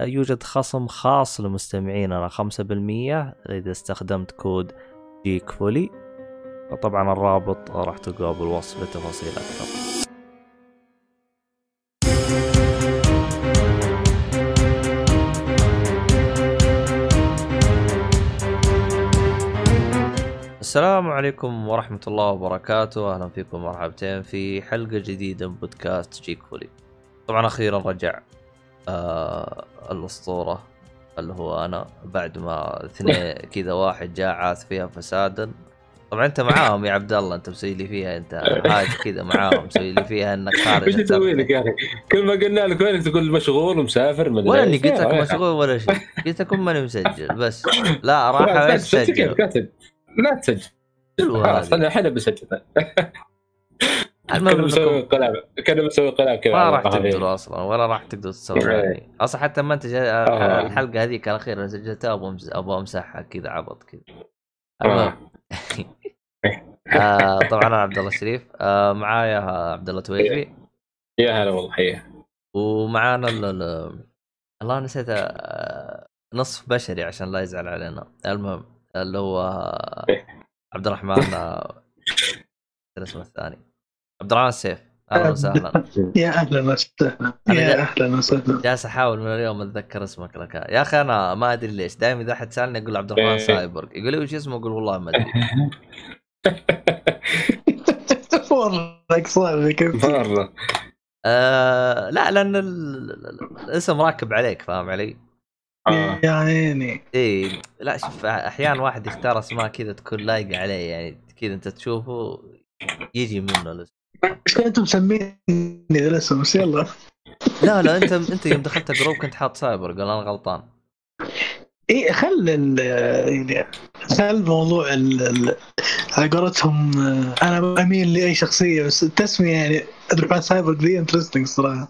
يوجد خصم خاص لمستمعيننا 5% إذا استخدمت كود جيك فولي وطبعا الرابط راح تلقاه بالوصف لتفاصيل أكثر. السلام عليكم ورحمة الله وبركاته. أهلا فيكم مرحبتين في حلقة جديدة من بودكاست جيك فولي طبعا أخيرا رجع. آه الأسطورة اللي هو أنا بعد ما اثنين كذا واحد جاء عاث فيها فسادا. طبعا أنت معاهم يا عبد الله أنت مسوي لي فيها أنت هاي كذا معاهم مسوي لي فيها إنك خارج إيش أسوي لك يا أخي؟ كل ما قلنا لك وينك تقول مشغول ومسافر مدري ولا أني. قلت لك مشغول ولا شيء. قلت لكم ماني مسجل بس. لا راح لا، بس سجل سجل كاتب. لا تسجل. خلاص أنا الحين بسجل بنسوي انكم انقلاب كنا بنسوي انقلاب كذا ما راح. تقدروا أصلا ولا راح تقدروا تسووا إيه. يعني أصلا حتى ما أنت جا... آه. الحلقة هذيك الأخيرة اللي سجلتها أبغى أمسحها كذا عبط كذا. آه. المهم. آه. طبعا أنا عبد الله الشريف. آه معايا عبد الله تويجي. يا هلا والله حيه ومعانا ال... ال... الله نسيت آه، نصف بشري عشان لا يزعل علينا. المهم اللي هو عبد الرحمن اسمه الثاني. عبد الرحمن السيف أهلا وسهلا. يا أهلا وسهلا يا أهلا وسهلا. جالس أحاول من اليوم أتذكر اسمك لك. يا أخي أنا ما أدري ليش. دائما إذا أحد سألني أقول عبد الرحمن إيه. سايبورغ. يقول لي وش اسمه؟ أقول والله ما أدري. والله صار كيف مره آه لا لأن ال... ال- الاسم راكب عليك فاهم علي؟ آه. يا عيني. إيه لا شوف أحيانا واحد يختار أسماء كذا تكون لايقة عليه يعني كذا أنت تشوفه يجي منه الاسم. إيش أنتم مسميني؟ ذا الاسم بس يلا. لا لا انت انت يوم دخلت جروب كنت حاط سايبر قال أنا غلطان. اي خل ال يعني خل موضوع على قولتهم أنا أميل لأي شخصية بس التسمية يعني عبد الرحمن سايبر ذي interesting الصراحه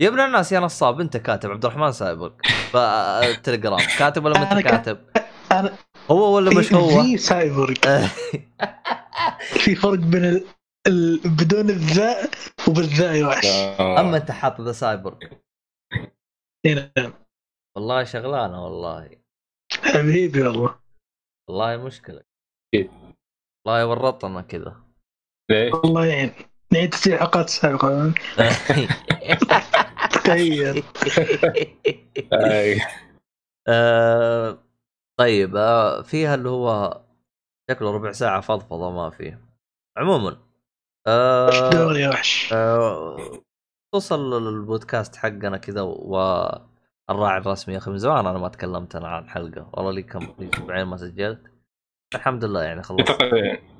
يا ابن الناس يا نصاب أنت كاتب عبد الرحمن سايبورغ فالتليجرام كاتب ولا ما أنا انت كا- كاتب؟ أنا هو ولا مش هو؟ في سايبورغ في فرق بين ال... بدون الذاء وبالذاء يا وحش آه. أما أنت حاط ذا سايبورغ إيه نعم. والله شغلانة والله حبيبي والله والله مشكلة أكيد. والله ورطنا كذا ليه؟ الله يعين نعيد تسجيل الحلقات السابقه تخيل. آه، طيب آه، فيها اللي هو شكله ربع ساعة فضفضة ما فيه عموما آه، يا وحش. آه، توصل البودكاست حقنا كذا والراعي الرسمي. يا أخي من زمان أنا ما تكلمت أنا عن حلقة. والله لي كم لي أسبوعين ما سجلت. الحمد لله يعني خلصت.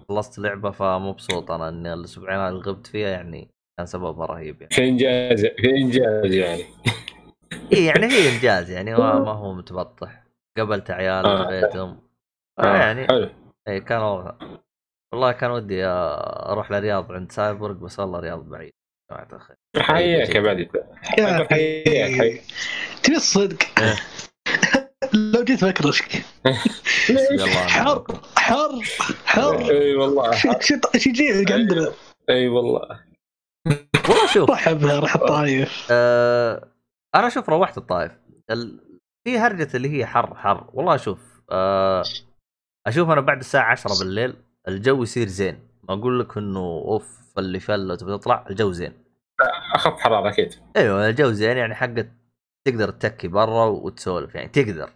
خلصت لعبة فمبسوط أنا. إني الأسبوعين اللي غبت فيها يعني كان سببها رهيب يعني. في إنجاز في إنجاز يعني. إيه يعني في إنجاز يعني. ما, ما هو متبطح. قبلت عيال آه. في بيتهم آه. آه، يعني حلو. إي كان والله كان ودي أروح لرياض عند سايبورغ بس والله رياض بعيد يا جماعة الخير. حياك يا بعد. يا حياك تبي الصدق؟ إيه. لو جيت بكرشك حر حر حر. اي والله. شو يجيك عندنا. اي والله. والله شوف راح بها راح الطايف. آه أنا أشوف روحت الطائف ال... في هرجة اللي هي حر حر. والله أشوف آه أشوف أنا بعد الساعة 10 بالليل الجو يصير زين. ما أقول لك إنه أوف اللي فل تبي تطلع الجو زين. اخف حراره أكيد. أيوه الجو زين يعني حقت تقدر تتكي برا وتسولف يعني تقدر.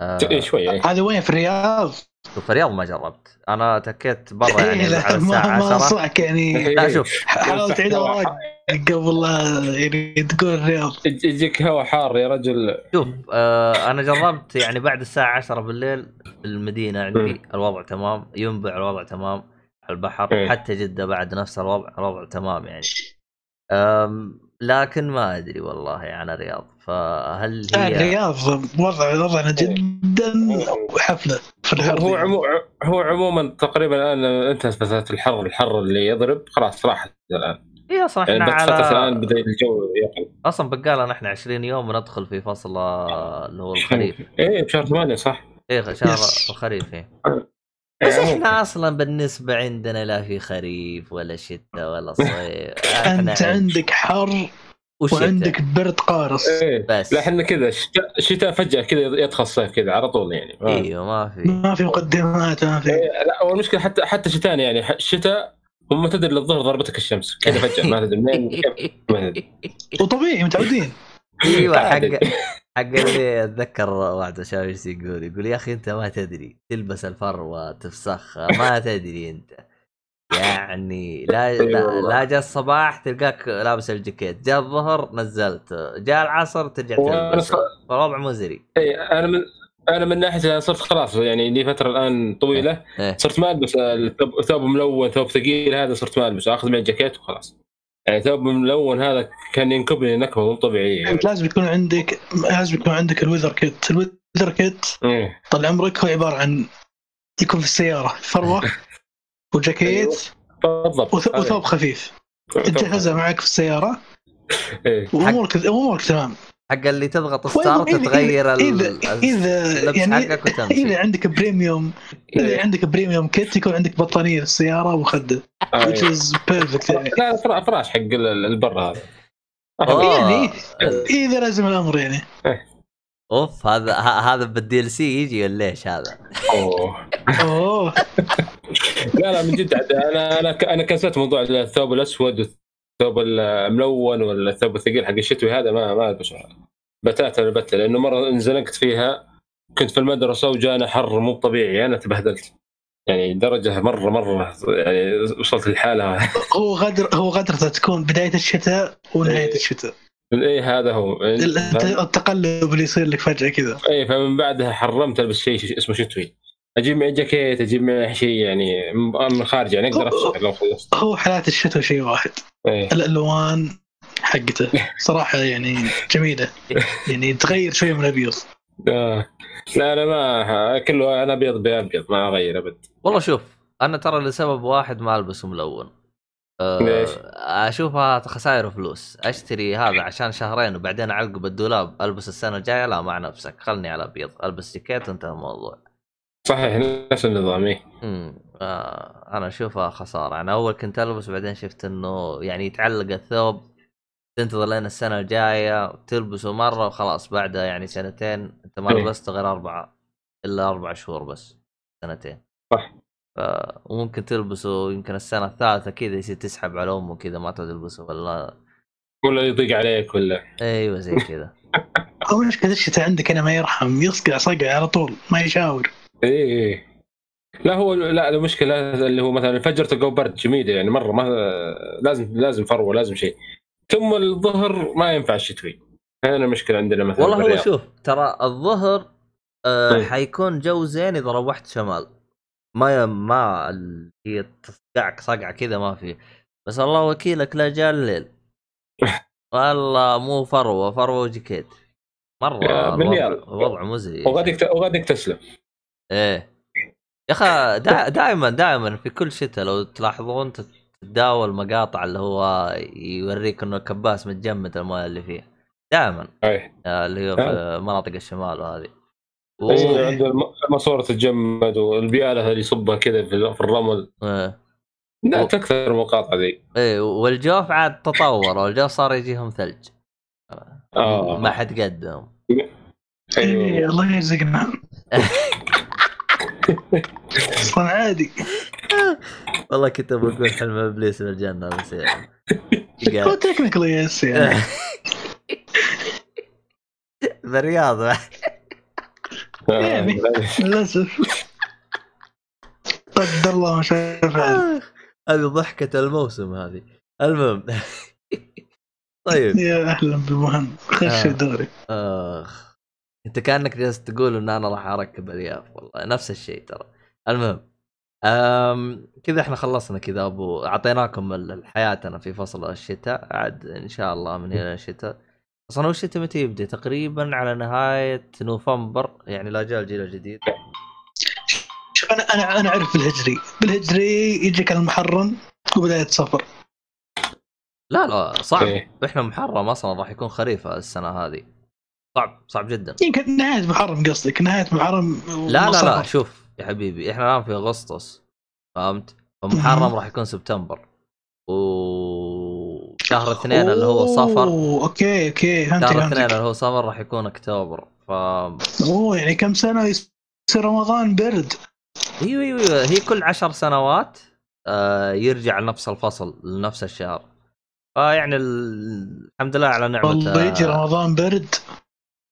آه شوي إيه. هذا وين في الرياض؟ شوف الرياض ما جربت أنا تكيت برا يعني إيه، لا، على ما الساعة ما 10 انصحك يعني لا شوف حاول تعيد اوراق قبل لا يعني تقول الرياض يج- يجيك هواء حار يا رجل شوف آه أنا جربت يعني بعد الساعة 10 بالليل المدينة عندي. الوضع تمام ينبع الوضع تمام البحر. حتى جدة بعد نفس الوضع الوضع تمام يعني لكن ما أدري والله عن الرياض. فهل لا، هي الرياض وضع وضعنا جدا حفله في الحر هو. عمو هو عموما تقريبا الآن أنتهت فترة الحر الحر اللي يضرب. خلاص راحت الآن. هي أصلا يعني إحنا فترة الآن على بدأ الجو يقل. أصلا بقى لنا إحنا 20 يوم وندخل في فصل اللي هو الخريف. إيه بشهر 8 صح. إيه شهر. الخريف إيه. إيه، بس ممكن. إحنا أصلا بالنسبة عندنا لا في خريف ولا شتاء ولا صيف. أنت عندك حر وشتاء وعندك برد قارص. إيه. بس. لا إحنا كذا الشتاء الشتاء فجأة كذا يدخل الصيف كذا على طول يعني ما- إيوه ما في. ما في مقدمات ما في. إيه، لا هو المشكلة حتى حتى شتاء يعني الشتاء وما تدري للظهر ضربتك الشمس كذا فجأة ما تدري. منين. وطبيعي متعودين. إيوه حق. حق اللي أتذكر واحد شاف إيش يقول يقول يا أخي أنت ما تدري تلبس الفروه تفسخها ما تدري أنت. يعني لا لا, جاء الصباح تلقاك لابس الجاكيت جاء الظهر نزلت جاء العصر ترجع تلبس. فالوضع مزري. إيه، أنا من أنا من ناحية صرت خلاص يعني لي فترة الآن طويلة إيه. صرت ما ألبس ثوب ملون ثوب ثقيل هذا صرت ما ألبسه أخذ معي الجاكيت وخلاص. يعني ثوب ملون هذا كان ينكبني نكبة مو طبيعية يعني. انت لازم يكون عندك لازم يكون عندك ال weather kit. ال weather kit إيه. طال عمرك هو عبارة عن يكون في السيارة. فروة وجاكيت بالضبط. وث- وثوب خفيف. تجهزها معك في السيارة. إيه. وامورك أمورك تمام. حق اللي تضغط start إذا- تغير ال- اذا إذا اللبس يعني حقك وتمشي. إذا عندك premium إذا عندك premium kit يكون عندك بطانية في السياره ومخده آه، which إيه. is perfect يعني. لا فرا- فراش حق ال- البر هذا. أوه. يعني إذا لازم الأمر يعني. أوف هذا ه- هذا بالدي ال سي يجي ولا ليش هذا؟ أوه. أوه. لا لا من جد أنا أنا ك- أنا كنسلت موضوع الثوب الأسود والثوب الملون ولا الثوب الثقيل حق الشتوي هذا ما ما البسه بتاتا البتة لأنه مرة انزنقت فيها كنت في المدرسة وجانا حر مو طبيعي أنا تبهدلت. يعني درجة مره مرة يعني وصلت للحاله هو غدر هو غدرته تكون بداية الشتاء ونهاية الشتاء. إيه هذا هو. ال- الت- التقلب اللي يصير لك فجأة كذا. اي فمن بعدها حرمت ألبس شيء اسمه شتوي. أجيب معي جاكيت أجيب معي شيء يعني من خارج يعني أقدر افسح لو خلصت. هو حالات الشتاء شيء واحد. إيه. الألوان حقته صراحة يعني جميلة. يعني تغير شوية من الأبيض. آه. لا أنا ما كله أنا أبيض بابيض ما أغير أبد. والله شوف أنا ترى لسبب واحد ما البس ملون أه ليش؟ أشوفها خسائر فلوس. أشتري هذا عشان شهرين وبعدين أعلقه بالدولاب ألبس السنة الجاية؟ لا مع نفسك. خلني على ابيض ألبس جاكيت وانتهى الموضوع. صحيح نفس النظام إيه. امم آه أنا أشوفها خسارة أنا أول كنت ألبس بعدين شفت إنه يعني يتعلق الثوب تنتظر لين السنة الجاية تلبسه مرة وخلاص بعدها يعني سنتين أنت ما إيه. لبسته غير أربعة إلا أربع شهور بس سنتين صح. ف... وممكن تلبسه يمكن السنة الثالثة كذا يصير تسحب على امه كذا ما تلبسه ولا ولا يضيق عليك ولا أيوه زي كذا هو مشكله الشتاء عندك أنا ما يرحم يصقع صقع على طول ما يشاور إيه إيه. لا هو لا المشكلة اللي هو مثلا الفجر تلقاه برد جميده يعني مرة ما لازم لازم فروة لازم شيء ثم الظهر ما ينفع الشتوي هنا المشكلة عندنا مثلا والله هو. شوف ترى الظهر آه طيب. حيكون جو زين إذا روحت شمال ما ما هي تصقعك صقعة كذا ما في بس الله وكيلك لا جاء الليل والله مو فروة فروة وجاكيت مرة بالرياض. الوضع مزري وغاديك وغاديك تسلم إيه. يا أخي دا دائما دائما في كل شتاء لو تلاحظون تت- تتداول مقاطع اللي هو يوريك إنه الكباس متجمد المويه اللي فيه. دائما. إيه آه، اللي هي في مناطق الشمال وهذه. و... إيه، عند الم- الماسوره تتجمد والبياله اللي يصبها كذا في في الرمل. إيه. لا و- تكثر المقاطعه ذي. إيه والجوف عاد تطور والجوف صار يجيهم ثلج. آه. ما حد قدهم إيه أيوه. الله يرزقنا. أصلا عادي. والله كنت بقول حلم إبليس في الجنة بس يعني. هو technically yes يعني. بالرياض. يعني. للأسف. قدر الله ما شاء هذه ضحكة الموسم هذه. المهم. طيب. يا أهلا بالمهم خش آه. دوري آخ. انت كأنك جالس تقول إن أنا راح أركب الياف والله نفس الشيء ترى. المهم أم كذا إحنا خلصنا كذا أبو أعطيناكم ال- حياتنا في فصل الشتاء عاد إن شاء الله من هنا الشتاء أصلا هو الشتاء متى يبدأ؟ تقريبا على نهاية نوفمبر يعني لا جاء الجيل الجديد شوف أنا أنا أنا أعرف بالهجري. بالهجري يجيك المحرم وبداية صفر لا لا صعب. أوكي. إحنا محرم أصلا راح يكون خريف السنة هذه. صعب صعب جدا يمكن نهاية محرم قصدك نهاية محرم لا لا لا. شوف يا حبيبي إحنا الآن في أغسطس فهمت؟ فمحرم. راح يكون سبتمبر وشهر اثنين اللي هو صفر okay okay فهمت شهر اثنين اللي هو صفر راح يكون أكتوبر ف أوه يعني كم سنة يصير رمضان برد أيوه أيوه أيوة. هي كل عشر سنوات آه يرجع لنفس الفصل لنفس الشهر فيعني ال- الحمد لله على نعمة والله يجي رمضان برد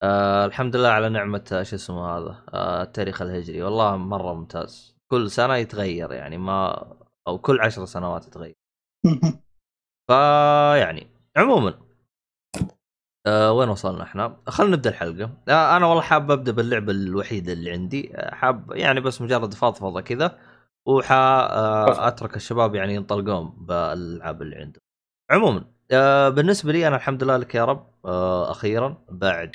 آه الحمد لله على نعمة آه، شو اسمه هذا آه التاريخ الهجري والله مرة ممتاز كل سنة يتغير يعني ما أو كل عشر سنوات يتغير فيعني عموما آه وين وصلنا إحنا؟ خلينا نبدأ الحلقة. آه أنا والله حاب أبدأ باللعبة الوحيدة اللي عندي، حاب يعني بس مجرد فضفضة كذا وح آه أترك الشباب يعني ينطلقون بالألعاب اللي عندهم. عموما آه بالنسبة لي أنا الحمد لله لك يا رب آه أخيرا بعد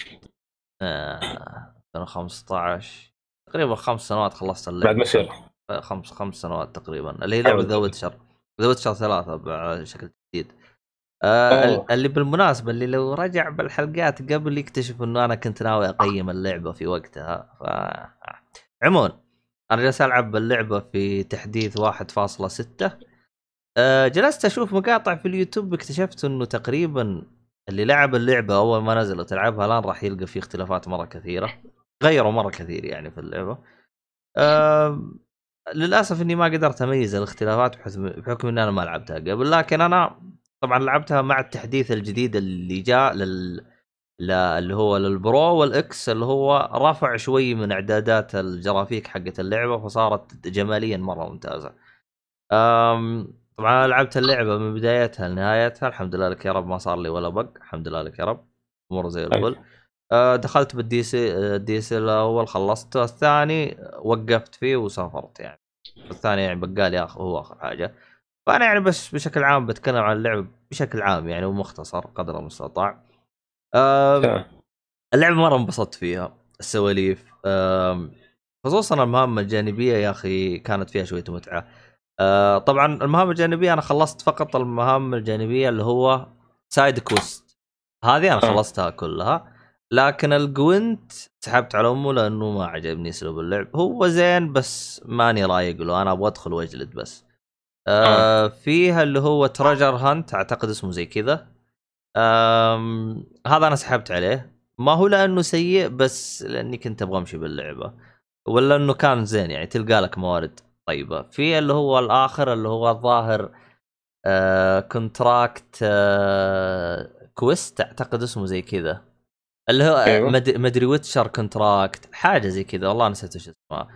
آه 2015 تقريبا خمس سنوات خلصت اللعبة. بعد مسيرة آه، خمس خمس سنوات تقريبا. اللي هي لعبة. ذا ويتشر ذا ويتشر ثلاثة بشكل جديد. آه أوه. اللي بالمناسبة اللي لو رجع بالحلقات قبل يكتشف إنه أنا كنت ناوي أقيم اللعبة في وقتها. ف عموما أنا جالس ألعب اللعبة في تحديث 1.6 آه جلست أشوف مقاطع في اليوتيوب اكتشفت إنه تقريبا اللي لعب اللعبة أول ما نزلت تلعبها الآن راح يلقى فيه اختلافات مرة كثيرة غيروا مرة كثير يعني في اللعبة آه للأسف إني ما قدرت أميز الاختلافات بحكم اني أنا ما لعبتها قبل لكن أنا طبعا لعبتها مع التحديث الجديد اللي جاء لل اللي هو لل Pro والإكس اللي هو رفع شوي من إعدادات ال graphics حقت اللعبة فصارت جماليا مرة ممتازة. أم طبعا أنا لعبت اللعبة من بدايتها لنهايتها الحمد لله لك يا رب ما صار لي ولا بق الحمد لله لك يا رب أمور زي الفل. أه دخلت بالدي سي الدي سي الأول خلصته الثاني وقفت فيه وسافرت يعني. الثاني يعني بقالي آخر هو آخر حاجة. فأنا يعني بس بشكل عام بتكلم عن اللعبه بشكل عام يعني ومختصر قدر المستطاع. اللعبة مرة انبسطت فيها السواليف خصوصا المهام الجانبية يا أخي كانت فيها شوية متعة أه، طبعا المهام الجانبية أنا خلصت فقط المهام الجانبية اللي هو side quest هذه أنا آه. خلصتها كلها. لكن الجوينت سحبت على أمه لأنه ما عجبني أسلوب اللعب. هو زين بس ماني رايق له. أنا أبغى أدخل وأجلد بس. آه فيها اللي هو treasure hunt أعتقد اسمه زي كذا. هذا أنا سحبت عليه. ما هو لأنه سيء بس لأني كنت أبغى أمشي باللعبة. ولا إنه كان زين يعني تلقى لك موارد. طيبة. في اللي هو الآخر اللي هو الظاهر آه contract آه quest أعتقد اسمه زي كذا. اللي هو أيوة. مد- مدري Witcher contract حاجة زي كذا والله نسيت إيش اسمها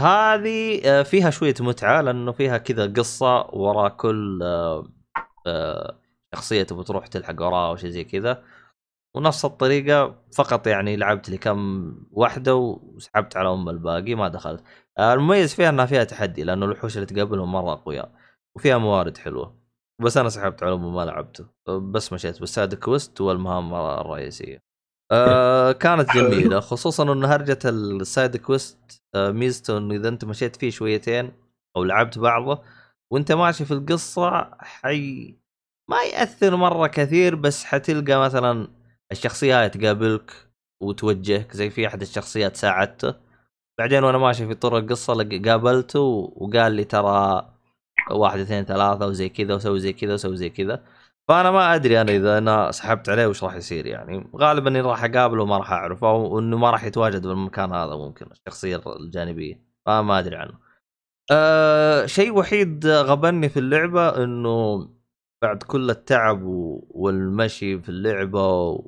هذه آه، فيها شوية متعة لأنه فيها كذا قصة وراء كل آه، آه، شخصية تبغى تروح تلحق وراها أو شيء زي كذا. ونفس الطريقة فقط يعني لعبت لي كم واحدة وسحبت على أم الباقي ما دخلت. آه، المميز فيها إنها فيها تحدي لأنه الوحوش اللي تقابلهم مرة أقوياء وفيها موارد حلوة. بس أنا سحبت على ما لعبته. بس مشيت. بال side quest والمهام الرئيسيه آه كانت جميلة. خصوصا إنه هرجة ال side quest آه ميزته إنه إذا أنت مشيت فيه شويتين أو لعبت بعضه وأنت ماشي في القصة حي ما يأثر مرة كثير بس حتلقى مثلا الشخصية هاي تقابلك وتوجهك زي في أحد الشخصيات ساعدته. بعدين وأنا ماشي في طور القصة لق- قابلته وقال لي ترى واحد اثنين ثلاثة وزي كذا وسوي زي كذا وسوي زي كذا. فأنا ما أدري أنا إذا أنا سحبت عليه وش راح يصير يعني. غالبا إني راح أقابله وما راح أعرفه أو إنه ما راح يتواجد بالمكان هذا ممكن الشخصية الجانبية. فما أدري عنه. أه شيء وحيد غبني في اللعبة إنه بعد كل التعب والمشي في اللعبة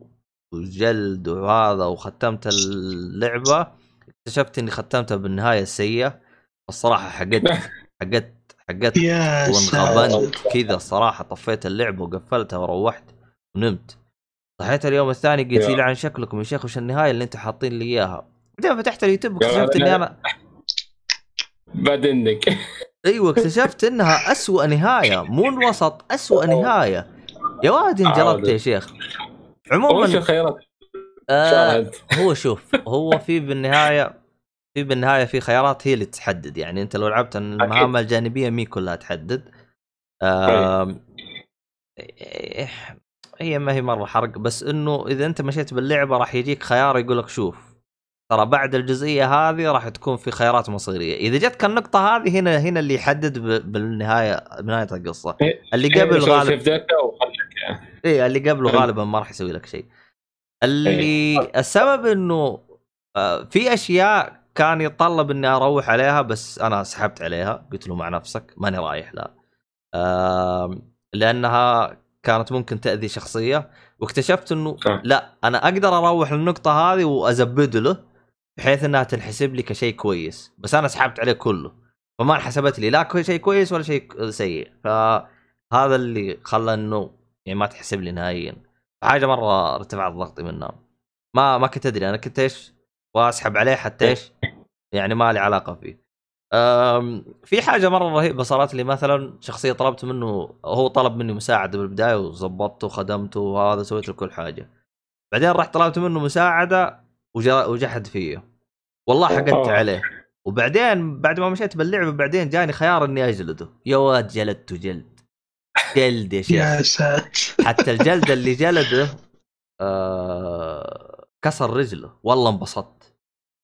والجلد وهذا وختمت اللعبة. اكتشفت إني ختمتها بالنهاية السيئة. الصراحة حقت حقت حقت يا وانغبنت كذا الصراحه طفيت اللعبة وقفلتها وروحت ونمت. صحيت اليوم الثاني قلت. لي عن شكلكم يا شيخ وش النهاية اللي أنتم حاطين لي إياها؟ بعدين فتحت اليوتيوب واكتشفت لا- اني أنا بعد إنك. إيوه اكتشفت إنها أسوأ نهاية. مو الوسط أسوأ نهاية. يا واد انجلبت يا شيخ. وش عموما الخيارات؟ آه هو شوف هو في بالنهاية في بالنهاية في خيارات هي اللي تحدد يعني أنت لو لعبت المهام الجانبية مي كلها تحدد. إيه، هي ما هي مرة حرق. بس إنه إذا أنت مشيت باللعبة راح يجيك خيار يقول لك شوف ترى بعد الجزئية هذه راح تكون في خيارات مصيرية. إذا جتك النقطة هذه هنا هنا اللي يحدد ب- بالنهاية بنهايه القصة. إيه، اللي قبل يسوي يعني. إيه اللي قبله حلو. غالبا ما راح يسوي لك شيء اللي السبب إنه آه، في أشياء كان يتطلب إني أروح عليها بس أنا سحبت عليها قلت له مع نفسك ماني رايح لا لأنها كانت ممكن تأذي شخصية واكتشفت إنه آه. لا أنا أقدر أروح للنقطة هذه وازبد له بحيث إنها تنحسب لي كشيء كويس بس أنا سحبت عليه كله فما انحسبت لي لا شيء كويس ولا شيء سيء فهذا اللي خلى إنه يعني ما تحسب لي نهائيا. حاجة مرة ارتفعت ضغطي منها ما ما كنت أدري أنا كنت إيش؟ وأسحب عليه حتى إيش؟ يعني ما لي علاقة فيه. أم، في حاجة مرة رهيبة صارت لي مثلا شخصية طلبت منه هو طلب مني مساعدة بالبداية وظبطته وخدمته وهذا سويت له كل حاجة. بعدين رحت طلبت منه مساعدة وجا وجحد فيه. والله حقدت. عليه. وبعدين بعد ما مشيت باللعبة بعدين جاني خيار إني أجلده. يا واد جلدته جلد. جلد يا شيخ. يا ساتر. حتى الجلد اللي جلده آه كسر رجله. والله انبسطت.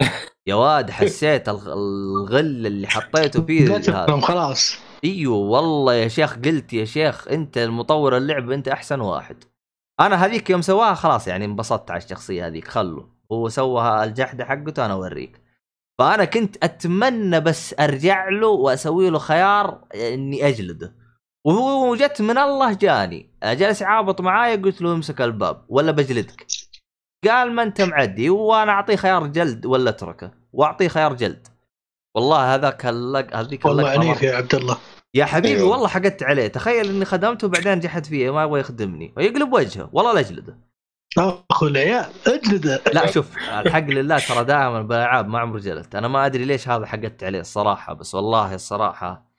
يا واد حسيت الغ- الغل اللي حطيته فيه خلاص. إيوه والله يا شيخ قلت يا شيخ أنت المطور اللعبه أنت أحسن واحد. أنا هذيك يوم سواها خلاص يعني انبسطت على الشخصية هذيك خلوا. هو سوى الجحدة حقته أنا أوريك. فأنا كنت أتمنى بس أرجع له وأسوي له خيار إني أجلده. وهو جت من الله جاني. جلس يعابط معاي قلت له امسك الباب ولا بجلدك. قال ما انت معدي وأنا أعطيه خيار جلد ولا أتركه وأعطيه خيار جلد. والله هذاك اللق هذيك والله عنيف يا عبد الله. يا حبيبي أيوة. والله حقدت عليه. تخيل إني خدمته وبعدين جحد فيه ما يبغى يخدمني. ويقلب وجهه. والله لا أجلده. أخو العيال أجلده. لا شوف الحق لله ترى دائما بالالعاب ما عمري جلدت. أنا ما أدري ليش هذا حقدت عليه الصراحة بس والله الصراحة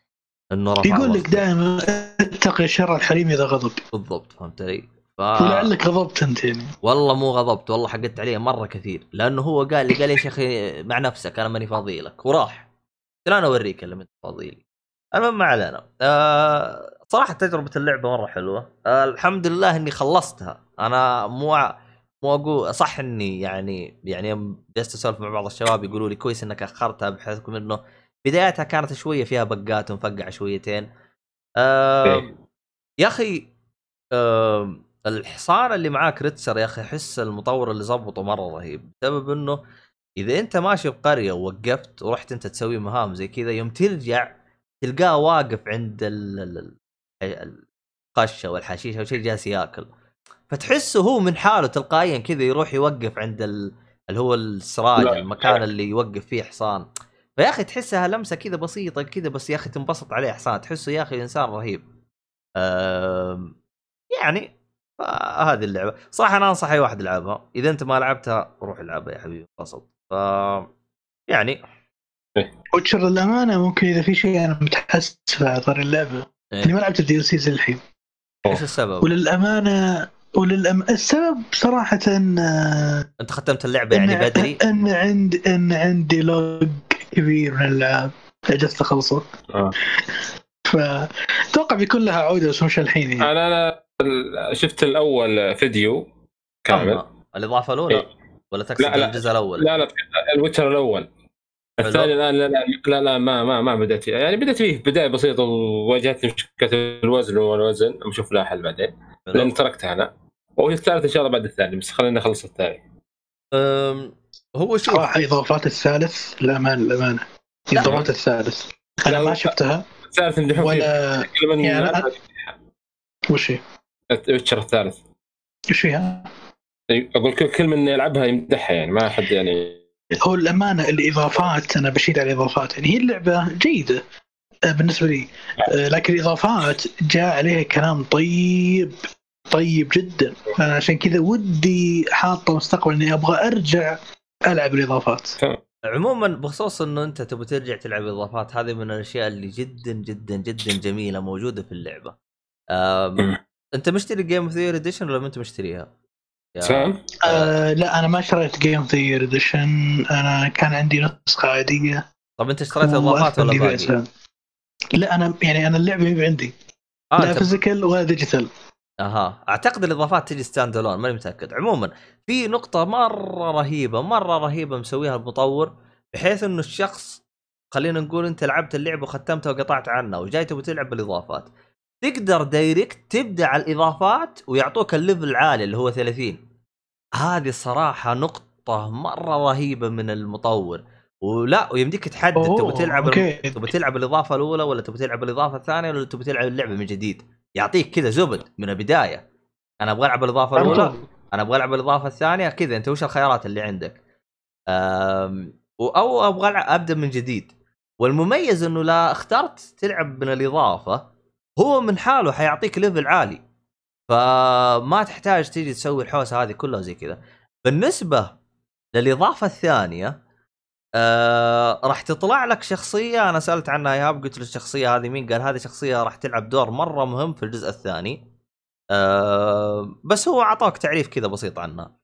إنه رفع يقول لك. دائما اتقي شر الحريم إذا غضب بالضبط فهمت علي؟ ف... ولعلك غضبت أنت يعني. والله مو غضبت والله حقدت عليه مرة كثير. لأنه هو قال لي قال لي يا شيخ مع نفسك أنا ماني فاضي لك. وراح. قلت له أنا أوريك اللي انت فاضي لي. المهم ما علينا. آه صراحة تجربة اللعبة مرة حلوة. آه الحمد لله إني خلصتها. أنا مو مو أقول صح إني يعني يعني جلست أسولف مع بعض الشباب يقولوا لي كويس إنك أخرتها بحكم إنه بدايتها كانت شوية فيها بقات ومفقعة شويتين آه. يا أخي آه الحصان اللي معاك ريتسر يا أخي أحس المطور اللي ظبطه مرة رهيب بسبب إنه إذا أنت ماشي بقرية ووقفت ورحت أنت تسوي مهام زي كذا يوم ترجع تلقاه واقف عند ال- ال- ال- القشة والحشيشه أو شيء جالس ياكل فتحسه هو من حاله تلقائيا كذا يروح يوقف عند ال... اللي هو السراج. المكان اللي يوقف فيه حصان فيا أخي تحسها لمسة كذا بسيطة كذا بس يا أخي تنبسط عليه حصان تحسه يا أخي إنسان رهيب. يعني هذه اللعبة. صراحة أنا أنصح أي واحد يلعبها. إذا أنت ما لعبتها روح العبها يا حبيبي. انبسط. ف يعني. وتشر للأمانة ممكن إذا في شيء أنا متحسف على طار اللعبة. إيه. إني ما لعبت ال DLC الحين. إيش السبب؟ وللأمانة وللأم... السبب صراحة ان أنت ختمت اللعبة يعني إن- بدري؟ إن عندي إن عندي لوج كبير من الالعاب عجزت اخلصه آه. فأتوقع بيكون لها عودة بس مش الحين يعني. أنا أنا ال- شفت الأول فيديو كامل. أما الإضافة الأولى؟ إيه. ولا تقصد لا، لا. الجزء الأول؟ لا لا الوتر الأول. الثاني الان لا لا لا, لا ما ما ما بدأت. فيه يعني بدأت فيه بداية بسيطة وواجهتني مشكلة الوزن والوزن بشوف لها حل بعدين. لأن تركتها أنا. وهي الثالث إن شاء الله بعد الثاني بس خلينا نخلص الثاني. هو شوف صراحة إضافات الثالث للامانه للامانه لا. إضافات الثالث. أنا ما. شفتها. الثالث فيه ولا يعني أنا- وش هي؟ ويتشر الثالث. وش فيها؟ أقول كل كل من يلعبها يمدحها يعني ما حد يعني. هو الأمانة الإضافات أنا بشير على الإضافات. يعني هي اللعبة جيدة آه، بالنسبة لي. آه، لكن الإضافات جاء عليها كلام طيب طيب جدا. أنا عشان كذا ودي حاطة مستقبل إني أبغى أرجع ألعب الإضافات. عموما بخصوص إنه أنت تبغى ترجع تلعب إضافات هذه من الأشياء اللي جدا جدا جدا جميلة موجودة في اللعبة. أم... أنت مشتري جيم ذا اديشن ولا ما أنت مشتريها؟ سام آه لا أنا ما شريت game of the year edition أنا كان عندي نسخة عادية. طب أنت اشتريت إضافات ولا باقي؟ لا أنا يعني أنا اللعبة ما عندي. آه لا physical ولا digital أها. أعتقد الإضافات تجي standalone ماني متأكد. عموما في نقطة مرة رهيبة مرة رهيبة مسويها المطور بحيث إنه الشخص خلينا نقول أنت لعبت اللعبة وختمتها وقطعت عنها وجاي تبغى تلعب بالإضافات. تقدر direct تبدأ على الإضافات ويعطوك ال level العالي اللي هو 30 هذه صراحة نقطة مرة رهيبة من المطور. ولا ويمديك تحدد تبغى تلعب. تبغى تلعب الإضافة الأولى ولا تبغى تلعب الإضافة الثانية ولا تبغى تلعب اللعبة من جديد. يعطيك كذا زبد من البداية. أنا أبغى ألعب الإضافة الأولى أنا أبغى ألعب الإضافة الثانية كذا. أنت وش الخيارات اللي عندك؟ أو أبغى أبدأ من جديد. والمميز إنه لا اخترت تلعب من الإضافة هو من حاله حيعطيك ليفل عالي. فما تحتاج تيجي تسوي الحوسة هذه كلها زي كذا. بالنسبة للإضافة الثانية آه راح تطلع لك شخصية أنا سألت عنها ايهاب قلت له الشخصية هذه مين؟ قال هذه شخصية راح تلعب دور مرة مهم في الجزء الثاني. آه بس هو أعطاك تعريف كذا بسيط عنها.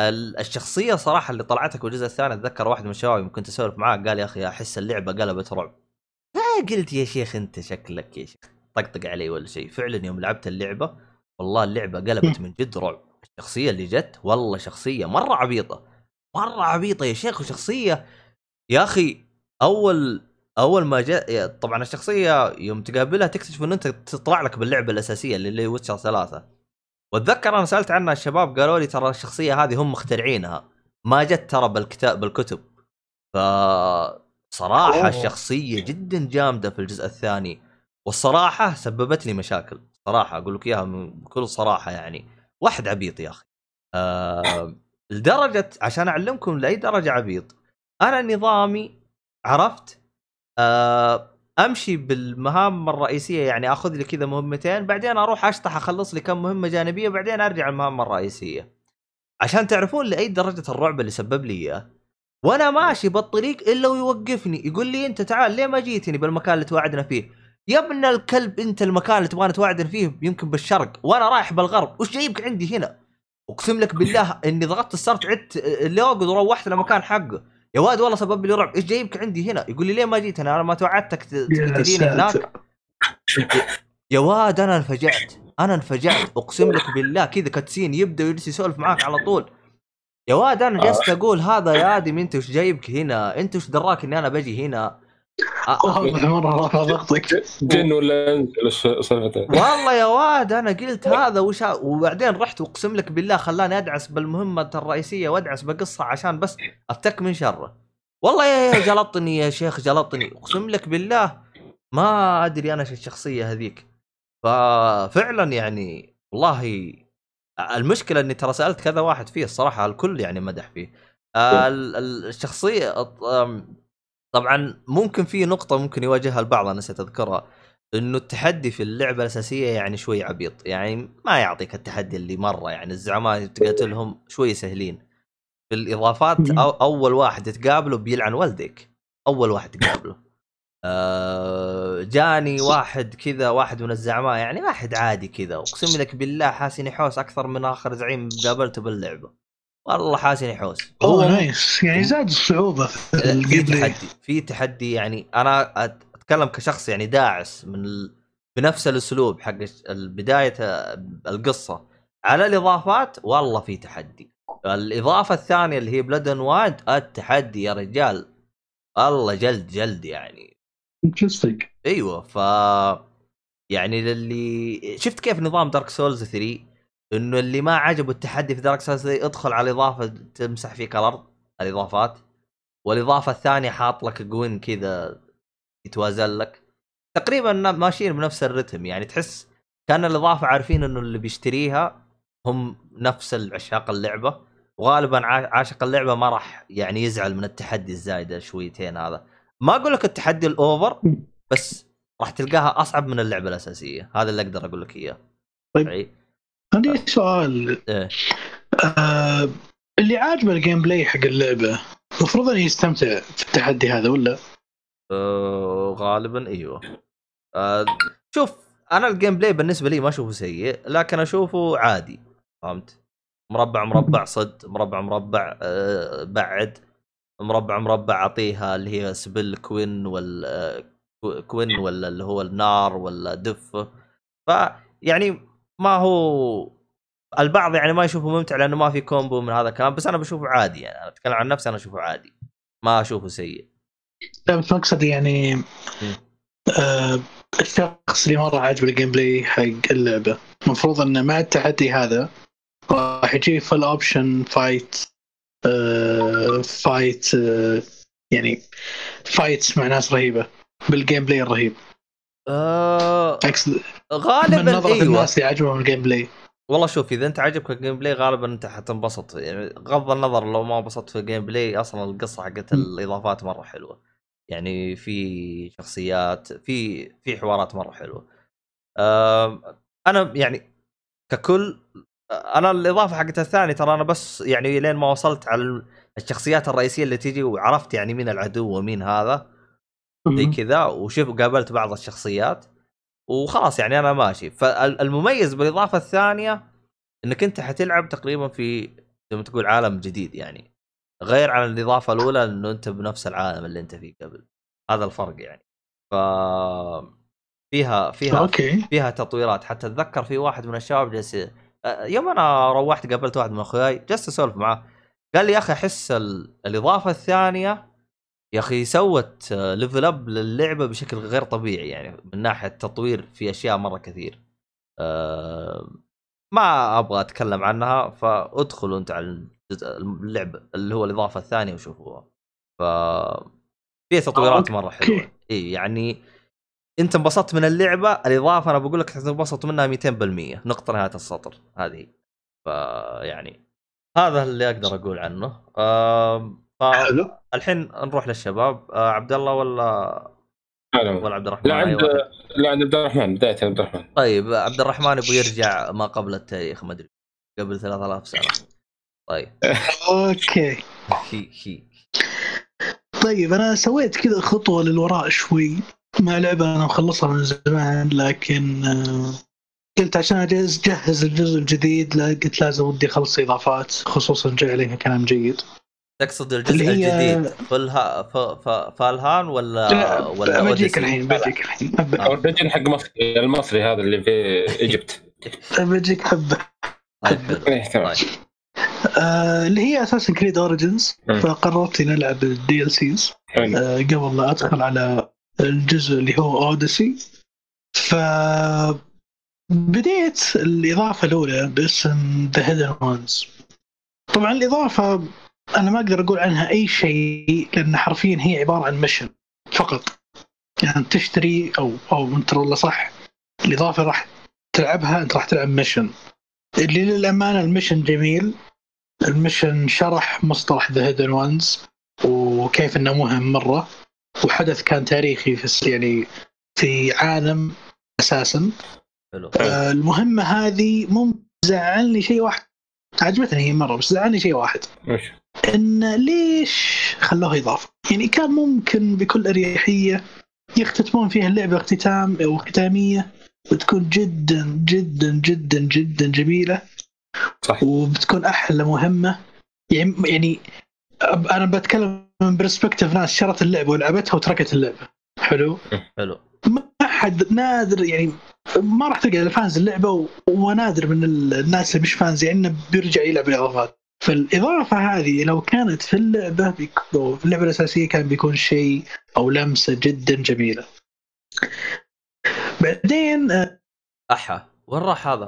ال- الشخصية صراحة اللي طلعتك بالجزء الثاني أتذكر واحد من الشباب كنت اسولف معاه قال يا أخي أحس اللعبة قلبت رعب. فقلت يا شيخ أنت شكلك يا شيخ. طقطق علي ولا شيء. فعلا يوم لعبت اللعبة والله اللعبة قلبت من جد رعب. الشخصية اللي جت والله شخصية مرة عبيطة. مرة عبيطة يا شيخ وشخصية يا أخي أول أول ما جاء طبعا الشخصية يوم تقابلها تكتشف انه أنت تطلع لك باللعبة الأساسية اللي هي ويتشر ثلاثة. وأتذكر أنا سألت عنها الشباب قالوا لي ترى الشخصية هذه هم مخترعينها. ما جت ترى بالكتاب بالكتب. ف صراحة أوه. الشخصيه جدا جامدة في الجزء الثاني. والصراحة سببت لي مشاكل. صراحة أقول لك إياها بكل صراحة يعني. واحد عبيط يا أخي. آه لدرجة عشان أعلمكم لأي درجة عبيط أنا نظامي عرفت؟ آه أمشي بالمهام الرئيسية يعني آخذ لي كذا مهمتين بعدين أروح أشطح أخلص لي كم مهمة جانبية بعدين أرجع المهمه الرئيسية. عشان تعرفون لأي درجة الرعب اللي سبب لي إياه. وأنا ماشي بالطريق إلا ويوقفني يقول لي أنت تعال ليه ما جيتني بالمكان اللي توعدنا فيه؟ يا ابن الكلب أنت المكان اللي تبغانا توعدنا فيه يمكن بالشرق وأنا رايح بالغرب وش جايبك عندي هنا؟ أقسم لك بالله إني ضغطت السرت عدت اللوج وروحت لمكان حقه. يا واد والله سبب لي رعب. إيش جايبك عندي هنا؟ يقول لي ليه ما جيت أنا أنا ما توعدتك تجيني هناك. يا واد أنا انفجعت. أنا انفجعت. أقسم لك بالله كذا كاتسين يبدأ ويجلس يسولف معاك على طول. يا واد أنا جلست أقول هذا يا آدم أنت وش جايبك هنا؟ أنت وش دراك إني أنا بجي هنا؟ مرة رافع ضغطك جن ولا سالفته؟ والله يا واد أنا قلت هذا وش وبعدين رحت واقسم لك بالله خلاني أدعس بالمهمة الرئيسية وأدعس بقصة عشان بس أفتك من شره. والله يا يا جلطني يا شيخ جلطني. أقسم لك بالله ما أدري أنا إيش الشخصية هذيك. ففعلا يعني والله المشكلة إني ترى سألت كذا واحد فيه الصراحة الكل يعني مدح فيه. آه، ال- ال- الشخصية طبعا ممكن في نقطة ممكن يواجهها البعض أنا نسيت اذكرها إنه التحدي في اللعبة الأساسية يعني شوي عبيط يعني ما يعطيك التحدي اللي مرة يعني الزعماء اللي تقاتلهم شوي سهلين. في الإضافات. أو أول واحد تقابله بيلعن والديك أول واحد تقابله. آه جاني واحد كذا واحد من الزعماء يعني واحد عادي كذا أقسم لك بالله حاسني حوس أكثر من آخر زعيم قابلته باللعبة. والله حاسني حوس. أوه nice يعني زاد الصعوبة في ال game تحدي في تحدي يعني أنا أتكلم كشخص يعني داعس من ال... بنفس الأسلوب حق بدايه القصة. على الإضافات والله في تحدي. الإضافة الثانية اللي هي Blood and Wine التحدي يا رجال. الله جلد جلد يعني. interesting أيوه ف يعني للي شفت كيف نظام Dark Souls 3 إنه اللي ما عجبه التحدي في Dark 3 ادخل على الإضافة تمسح فيك الأرض الإضافات. والإضافة الثانية حاط لك جوين كذا يتوازن لك. تقريبا ماشيين بنفس الرتم يعني تحس كان الإضافة عارفين إنه اللي بيشتريها هم نفس عشاق اللعبة. وغالبا عا- عاشق اللعبة ما راح يعني يزعل من التحدي الزايده شويتين هذا. ما أقول لك التحدي ال over بس راح تلقاها أصعب من اللعبة الأساسية. هذا اللي أقدر أقول لك إياه. طيب. عندي سؤال إيه. آه اللي عاجبه ال gameplay حق اللعبة المفروض إنه يستمتع في التحدي هذا ولا؟ آه غالبا إيوه آه شوف أنا الجيم بلاي بالنسبة لي ما أشوفه سيء لكن أشوفه عادي فهمت؟ مربع مربع صد مربع مربع آه بعد مربع مربع أعطيها اللي هي سبل كوين ولا كو- كوين ولا اللي هو النار ولا دف فيعني ما هو البعض يعني ما يشوفه ممتع لأنه ما في كومبو من هذا الكلام بس أنا بشوفه عادي يعني أنا أتكلم عن نفسي أنا أشوفه عادي ما أشوفه سيء. لا بس مقصدي يعني آه الشخص اللي مرة عاجبه ال gameplay حق اللعبة المفروض إنه مع التحدي هذا راح يجي full option fight آه fight آه يعني fights مع ناس رهيبة بال gameplay الرهيب. آه اقصد من غالبا نظرة إيوه. الناس اللي عجبهم الجيم بلاي. والله شوف إذا أنت عجبك ال gameplay غالبا أنت حتنبسط. يعني غض النظر لو ما انبسطت في ال gameplay أصلا القصة حقت الإضافات مرة حلوة. يعني في شخصيات في في حوارات مرة حلوة. أنا يعني ككل أنا الإضافة حقت الثاني ترى أنا بس يعني لين ما وصلت على الشخصيات الرئيسية اللي تيجي وعرفت يعني مين العدو ومين هذا. زي كذا وشوف قابلت بعض الشخصيات وخلاص يعني أنا ماشي. فالمميز بالإضافة الثانية إنك أنت حتلعب تقريبا في زي ما تقول عالم جديد يعني. غير عن الإضافة الأولى إنه أنت بنفس العالم اللي أنت فيه قبل. هذا الفرق يعني. ف فيها فيها okay. فيها تطويرات. حتى أتذكر في واحد من الشباب جالس يوم أنا روحت قابلت واحد من أخوياي جلست أسولف معاه. قال لي يا أخي أحس ال... الإضافة الثانية يا أخي سوت level up للعبة بشكل غير طبيعي يعني من ناحية تطوير في أشياء مرة كثير. أه ما أبغى أتكلم عنها فادخلوا انت على الجزء اللعبه اللي هو الإضافة الثانية وشوفوها. ف فيها تطويرات مرة حلوة. إي يعني أنت انبسطت من اللعبة الإضافة أنا بقول لك تنبسط منها 200% نقطة نهاية السطر هذه. فيعني هذا اللي أقدر أقول عنه. آم، حلو. فالحين نروح للشباب. آه، عبد الله ولا. ولا عبد الرحمن؟ لا عند واحد. لا عند عبد الرحمن بداية عبد الرحمن. طيب عبد الرحمن يبغى يرجع ما قبل التاريخ ما أدري قبل 3000 سنة. طيب. okay. هي هي. طيب أنا سويت كذا خطوة للوراء شوي. مع لعبة أنا مخلصها من زمان لكن آه، قلت عشان اجهز جهز الجزء الجديد لا قلت لازم ودي أخلص إضافات خصوصا جاي عليها كلام جيد. تقصد الجزء اللي هي- الجديد فلها ف... ف... فالهان ولا لا، ولا بجيك؟ الحين بجيك الحين آه. أب- Origin حق مصري المصري هذا اللي في إيجيبت بجيك حبه طيب حلو إيه، تمام. طيب آه اللي هي أساسا Creed Origins. فقررت إني ألعب ال DLCs. آه، قبل لا أدخل على الجزء اللي هو Odyssey ف بديت الإضافة الأولى باسم The Hidden Ones طبعا الإضافة أنا ما أقدر أقول عنها أي شيء لأن حرفيا هي عبارة عن mission فقط. يعني تشتري أو أو انت والله صح الإضافة راح تلعبها أنت راح تلعب مشن اللي للأمانة المشن جميل. المشن شرح مصطلح ذا هيدن وانز وكيف إنه مهم مرة. وحدث كان تاريخي في يعني في عالم أساسا. حلو. آه، المهمة هذه ممكن زعلني شيء واحد. عجبتني هي مرة بس زعلني شيء واحد؟ إن ليش خلوها إضافة؟ يعني كان ممكن بكل أريحية يختتمون فيها اللعبة اختتام أو ختاميه وتكون جدا جدا جدا جدا جميلة صح وبتكون أحلى مهمة. يعني يعني أنا بتكلم من perspective ناس شرت اللعبة ولعبتها وتركت اللعبة. حلو؟ حلو. ما حد نادر يعني ما راح تلقى ال fans اللعبة ونادر من ال- الناس اللي مش fans يعني بيرجع يلعب الاضافات فالإضافة هذه لو كانت في اللعبة بيك... أو في اللعبة الأساسية كان بيكون شيء أو لمسة جدا جميلة. بعدين آه، أحا وين راح هذا؟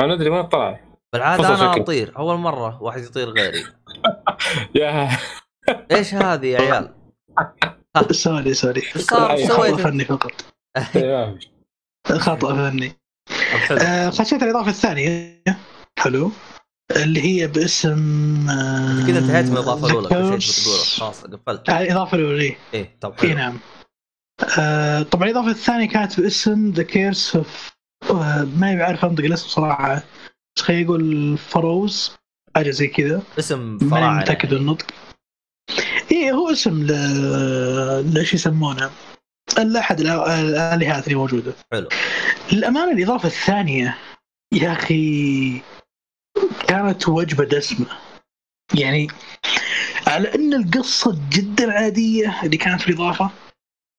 أنا أدري وين طلع. بالعادة أنا شكل. أطير أول مرة واحد يطير غيري. يا. إيش هذه يا عيال؟ سوري سوري. صار؟ خطا سويت؟ فني فقط. خطأ فني. آه، خشيت الإضافة الثانية. حلو. اللي هي باسم آه، كذا انتهيت من الإضافة الأولى كل شيء curse- بتقوله. خلاص قفلت. آه، الاضافه الأولى إيه. طب اي نعم. آه، طبعا الإضافة الثانية كانت باسم The Curse of ما بعرف انطق الاسم صراحة. بس خلينا نقول فروز حاجة زي كذا. اسم ماني فراعنة متأكد يعني. من النطق إيه هو اسم ل ليش يسمونه؟ الآ- الالهات اللي موجودة. حلو. للأمانة الإضافة الثانية يا أخي كانت وجبة دسمة. يعني على أن القصة جدا عادية اللي كانت في الإضافة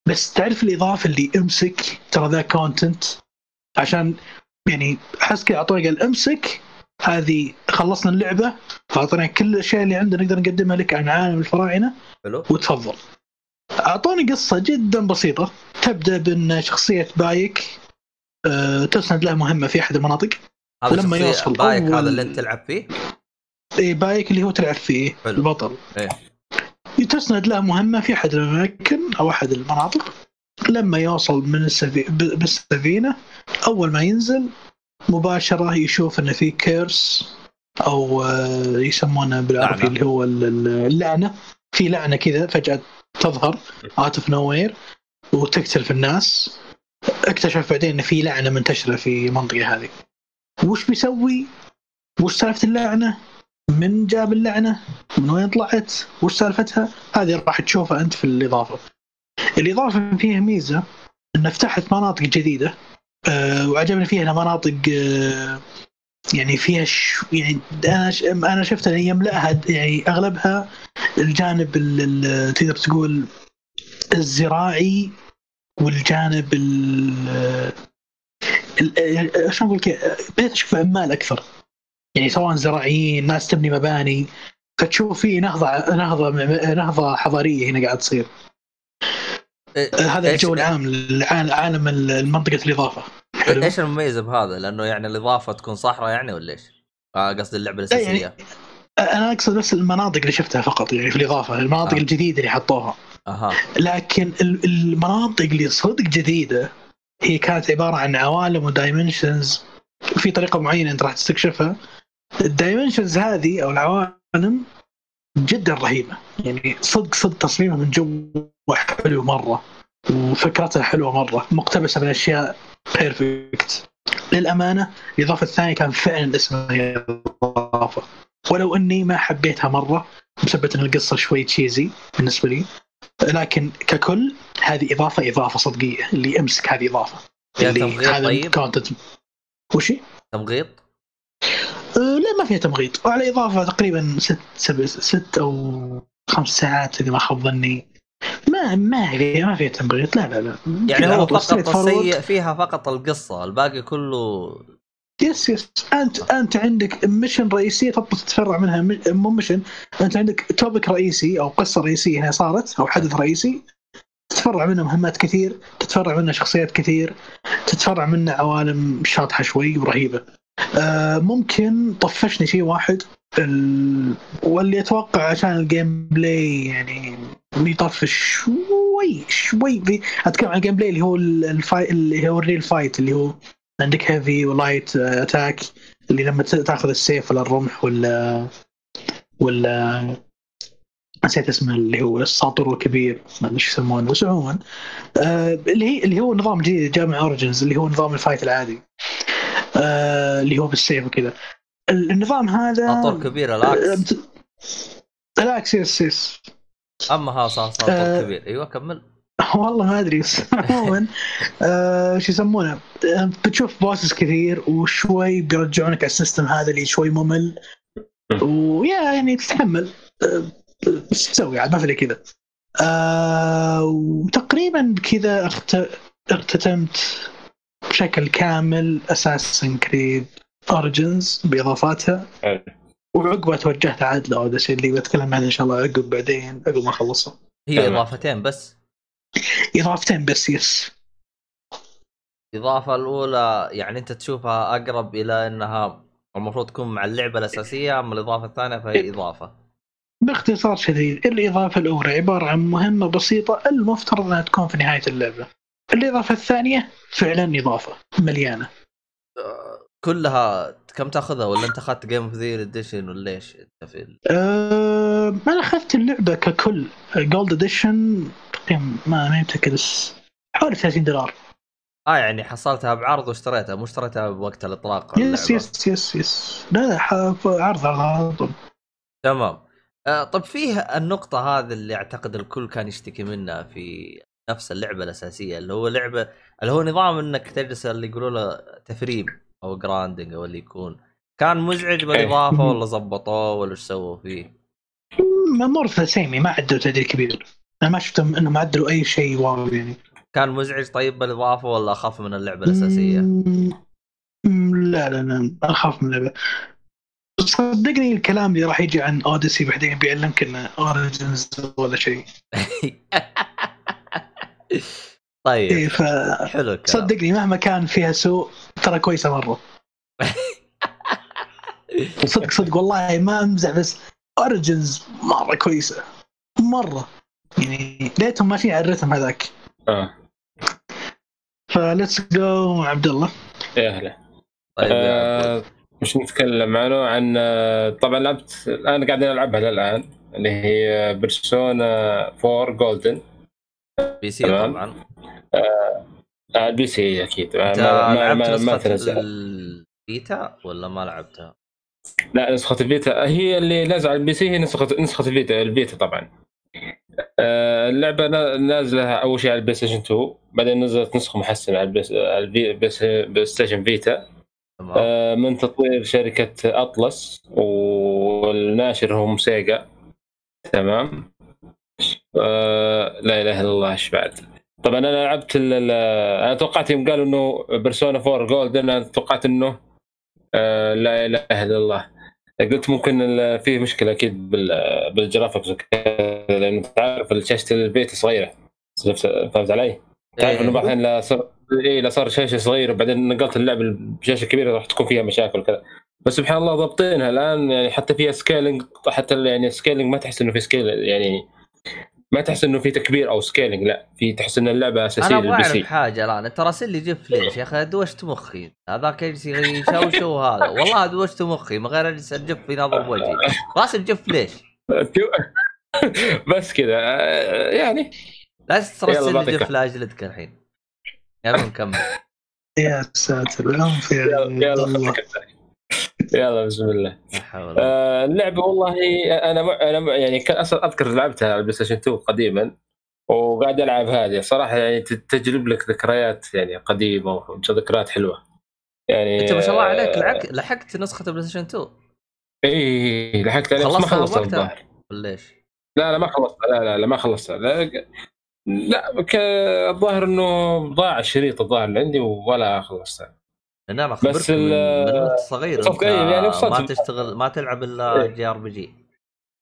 بس تعرف الإضافة اللي أمسك ترى ذا content عشان يعني أحس كذا اعطونا قال امسك هذه خلصنا اللعبة فأعطينا كل الأشياء اللي عندنا نقدر نقدمها لك عن عالم الفراعنة. حلو. وتفضل. اعطوني قصة جدا بسيطة. تبدأ بأن شخصية بايك أه تسند له مهمة في أحد المناطق. هذا لما يوصل بايك أول- هذا اللي أنت تلعب فيه إيه بايك اللي هو تلعب فيه حلو. البطل إيه. تسند له مهمة في أحد الاماكن أو أحد المناطق لما يوصل من السفي... بالسفينة أول ما ينزل مباشرة يشوف انه في curse أو آه، يسمونه بالعربي. اللي هو ال- ال- اللعنة في لعنة كذا فجأة تظهر out of nowhere وتقتل في الناس اكتشف بعدين إن في لعنة منتشرة في المنطقة هذه وش بيسوي؟ وش سالفة اللعنة؟ من جاب اللعنة؟ من وين طلعت؟ وش سالفتها؟ هذه راح تشوفها أنت في الإضافة. الإضافة فيها ميزة ان فتحت مناطق جديدة أه وعجبني فيها مناطق أه يعني فيها ش... يعني أنا ش... أنا شفت ان يملأها يعني أغلبها الجانب ال... ال... تقدر تقول الزراعي والجانب ال ال- شلون أقول لك بديت أشوف عمال أكثر. يعني سواء زراعيين ناس تبني مباني. فتشوف في نهضة نهضة نهضة حضارية هنا قاعد تصير. إيه، هذا الجو العام لعالم المنطقة الإضافة. حلو؟ إيش المميز بهذا؟ لأنه يعني الإضافة تكون صحراء يعني ولا إيش؟ آه قصدي اللعبة يعني الأساسية. أنا أقصد بس المناطق اللي شفتها فقط يعني في الإضافة المناطق آه. الجديدة اللي حطوها. أها. لكن ال- المناطق اللي صدق جديدة هي كانت عبارة عن عوالم و dimensions في طريقة معينة أنت راح تستكشفها. ال dimensions هذه أو العوالم جدا رهيبة. يعني صدق صدق تصميمها من جوا حلو مرة. وفكرتها حلوة مرة. مقتبسة من أشياء perfect للأمانة الإضافة الثانية كان فعلا اسمها إضافة. ولو إني ما حبيتها مرة بسبب إن القصة شوي cheesy بالنسبة لي. لكن ككل هذه إضافة إضافة صدقية. اللي امسك هذه إضافة. فيها اللي تمغيط هذا طيب؟ content وشي؟ تمغيط؟ أه لا ما فيها تمغيط. وعلى إضافة تقريبا ست سبع ست أو خمس ساعات إذا ما خاب ظني. ما ما هي ما فيها تمغيط. لا لا لا. يعني هو فقط. السيء فيها فقط القصة. الباقي كله yes yes انت أنت عندك mission رئيسية تبغى تتفرع منها مو mission أنت عندك topic رئيسي أو قصة رئيسية هنا صارت أو حدث رئيسي. تتفرع منه مهمات كثير تتفرع منه شخصيات كثير تتفرع منه عوالم شاطحة شوي ورهيبة. آه ممكن طفشني شيء واحد. ال... واللي أتوقع عشان ال gameplay يعني يطفش شوي شوي أتكلم عن ال gameplay اللي هو ال- ال figh... اللي هو ال real fight اللي هو عندك heavy و light attack اللي لما تاخذ السيف ولا الرمح ولا ولا نسيت اسمه اللي هو الساطر الكبير ما أدري إيش يسمونه بس عموما آه اللي هي اللي هو نظام جديد جاء مع Origins اللي هو نظام ال fight العادي آه اللي هو بالسيف وكذا. ال- النظام هذا ساطور كبير الاكس الاكس يس يس أما ها صار آه. ساطور كبير. أيوه كمل. والله ما أدري بس عموما آه شو يسمونه؟ آه، بتشوف bosses كثير وشوي بيرجعونك على ال system هذا اللي شوي ممل. ويا يعني تتحمل. آه، بس تسوي عاد ما في كذا. آه وتقريبا بكذا اخت... اختتمت بشكل كامل Assassin's Creed Origins بإضافاتها. وعقبها توجهت عاد ل Odyssey اللي بتكلم عنه إن شاء الله عقب بعدين عقب ما أخلصها. هي. إضافتين بس. اضافتين بس yes الاضافه الأولى يعني أنت تشوفها أقرب إلى أنها المفروض تكون مع اللعبة الأساسية أما الإضافة الثانية فهي إضافة. باختصار شديد الإضافة الأولى عبارة عن مهمة بسيطة المفترض أنها تكون في نهاية اللعبة. الإضافة الثانية فعلا إضافة مليانة. كلها كم تاخذها ولا انت أخذت game of the edition ولا إيش؟ أنت في. أه أنا أخذت اللعبة ككل. gold edition تقريبا ما ما متأكد بس حوالي 30 دولار. آه يعني حصلتها بعرض واشتريتها مو اشتريتها بوقت الإطلاق yes. yes yes yes لا لا عرض على طول تمام. آه طب فيه النقطة هذه اللي أعتقد الكل كان يشتكي منها في نفس اللعبة الأساسية اللي هو لعبة اللي هو نظام إنك تجلس اللي يقولوا له تثريب أو grinding أو اللي يكون. كان مزعج بالإضافة ولا زبطوه ولا إيش سووا فيه؟ more ما عدلوا تعديل كبير. أنا ما شفت انهم عدلوا أي شيء wow يعني. كان مزعج طيب بالإضافة ولا اخف من؟ مم، مم، لا لا لا أخاف من اللعبة. صدقني الكلام اللي راح يجي عن اوديسي بعدين بيعلمك إنه اوريجنز ولا شيء. طيب إيه ف حلو الكلام. صدقني مهما كان فيها سوء ترى كويسة مرة. صدق صدق والله ما أمزح بس اوريجنز مرة كويسة. مرة. يعني ليتهم ماشيين على الرتم هذاك. آه. ف let's go عبد الله يا أهلا. طيب يا آه،. مش نتكلم عنه؟ عن آه، طبعا لعبت الان قاعدين ألعبها للآن اللي هي بيرسونا 4 جولدن PC. طبعا. على ال PC أكيد. ما ما ما, لعبت ما, الفيتا ولا ما لعبتها؟ لا نسخة الفيتا هي اللي نازلة على ال PC هي نسخة نسخة الفيتا الفيتا طبعا. آه، اللعبة نا- نازلة أول شيء على البلاي ستيشن 2 بعدين نزلت نسخة محسنة على البلاي ستيشن فيتا. تمام. آه، من تطوير شركة أطلس والناشر هم سيجا. تمام؟ آه، لا إله إلا الله إيش بعد طبعا أنا لعبت أنا توقعت يوم قالوا إنه بيرسونا 4 جولدن أنا توقعت إنه آه، لا إله إلا الله قلت ممكن فيه مشكلة أكيد بال- بال graphics وكذا لأنه تعرف شاشة الفيتا صغيرة فهمت علي؟ تعرف إيه. إنه بعدين لا صار اي لا صار شاشة صغيرة وبعدين نقلت اللعب بشاشة كبيرة راح تكون فيها مشاكل وكذا بس سبحان الله ضابطينها الآن يعني حتى فيها سكيلينج حتى يعني سكيلينج ما تحس إنه في سكيل يعني ما تحس إنه في تكبير أو سكيلينج لا في تحس إن اللعبة أساسية أنا أعرف سي حاجة الآن. أنت راسل لي جيف ليش يا أخي دوشت مخي. هذاك يجلس يشوشو هذا؟ والله دوشت مخي من غير اجلس الجف يناظر بوجهي راسل جيف ليش؟ بس كذا. يعني. لا ترسل لي بعطيك. GIF لاجلدك الحين. يلا نكمل. يا ساتر العنف يا يلا يلا الله. يلا بسم الله. لا حول ولا آه، اللعبة والله أنا أنا يعني كان أصلا أذكر لعبتها على البلاي ستيشن 2 قديما وقاعد ألعب هذه. صراحة يعني تجلب لك ذكريات يعني قديمة وذكريات حلوة. يعني أنت ما شاء الله عليك لحقت لحقت نسخة البلاي ستيشن 2 اي لحقت عليها ما خلصتها؟ الظاهر. ولا ليش؟ لا لا ما خلصتها لا لا لا ما خلصتها. لا, لا الظاهر إنه ضاع الشريط الظاهر اللي عندي ولا خلصتها. لأن أنا اخبرك من صغير يعني ما تشتغل ما تلعب إلا إيه. JRPG.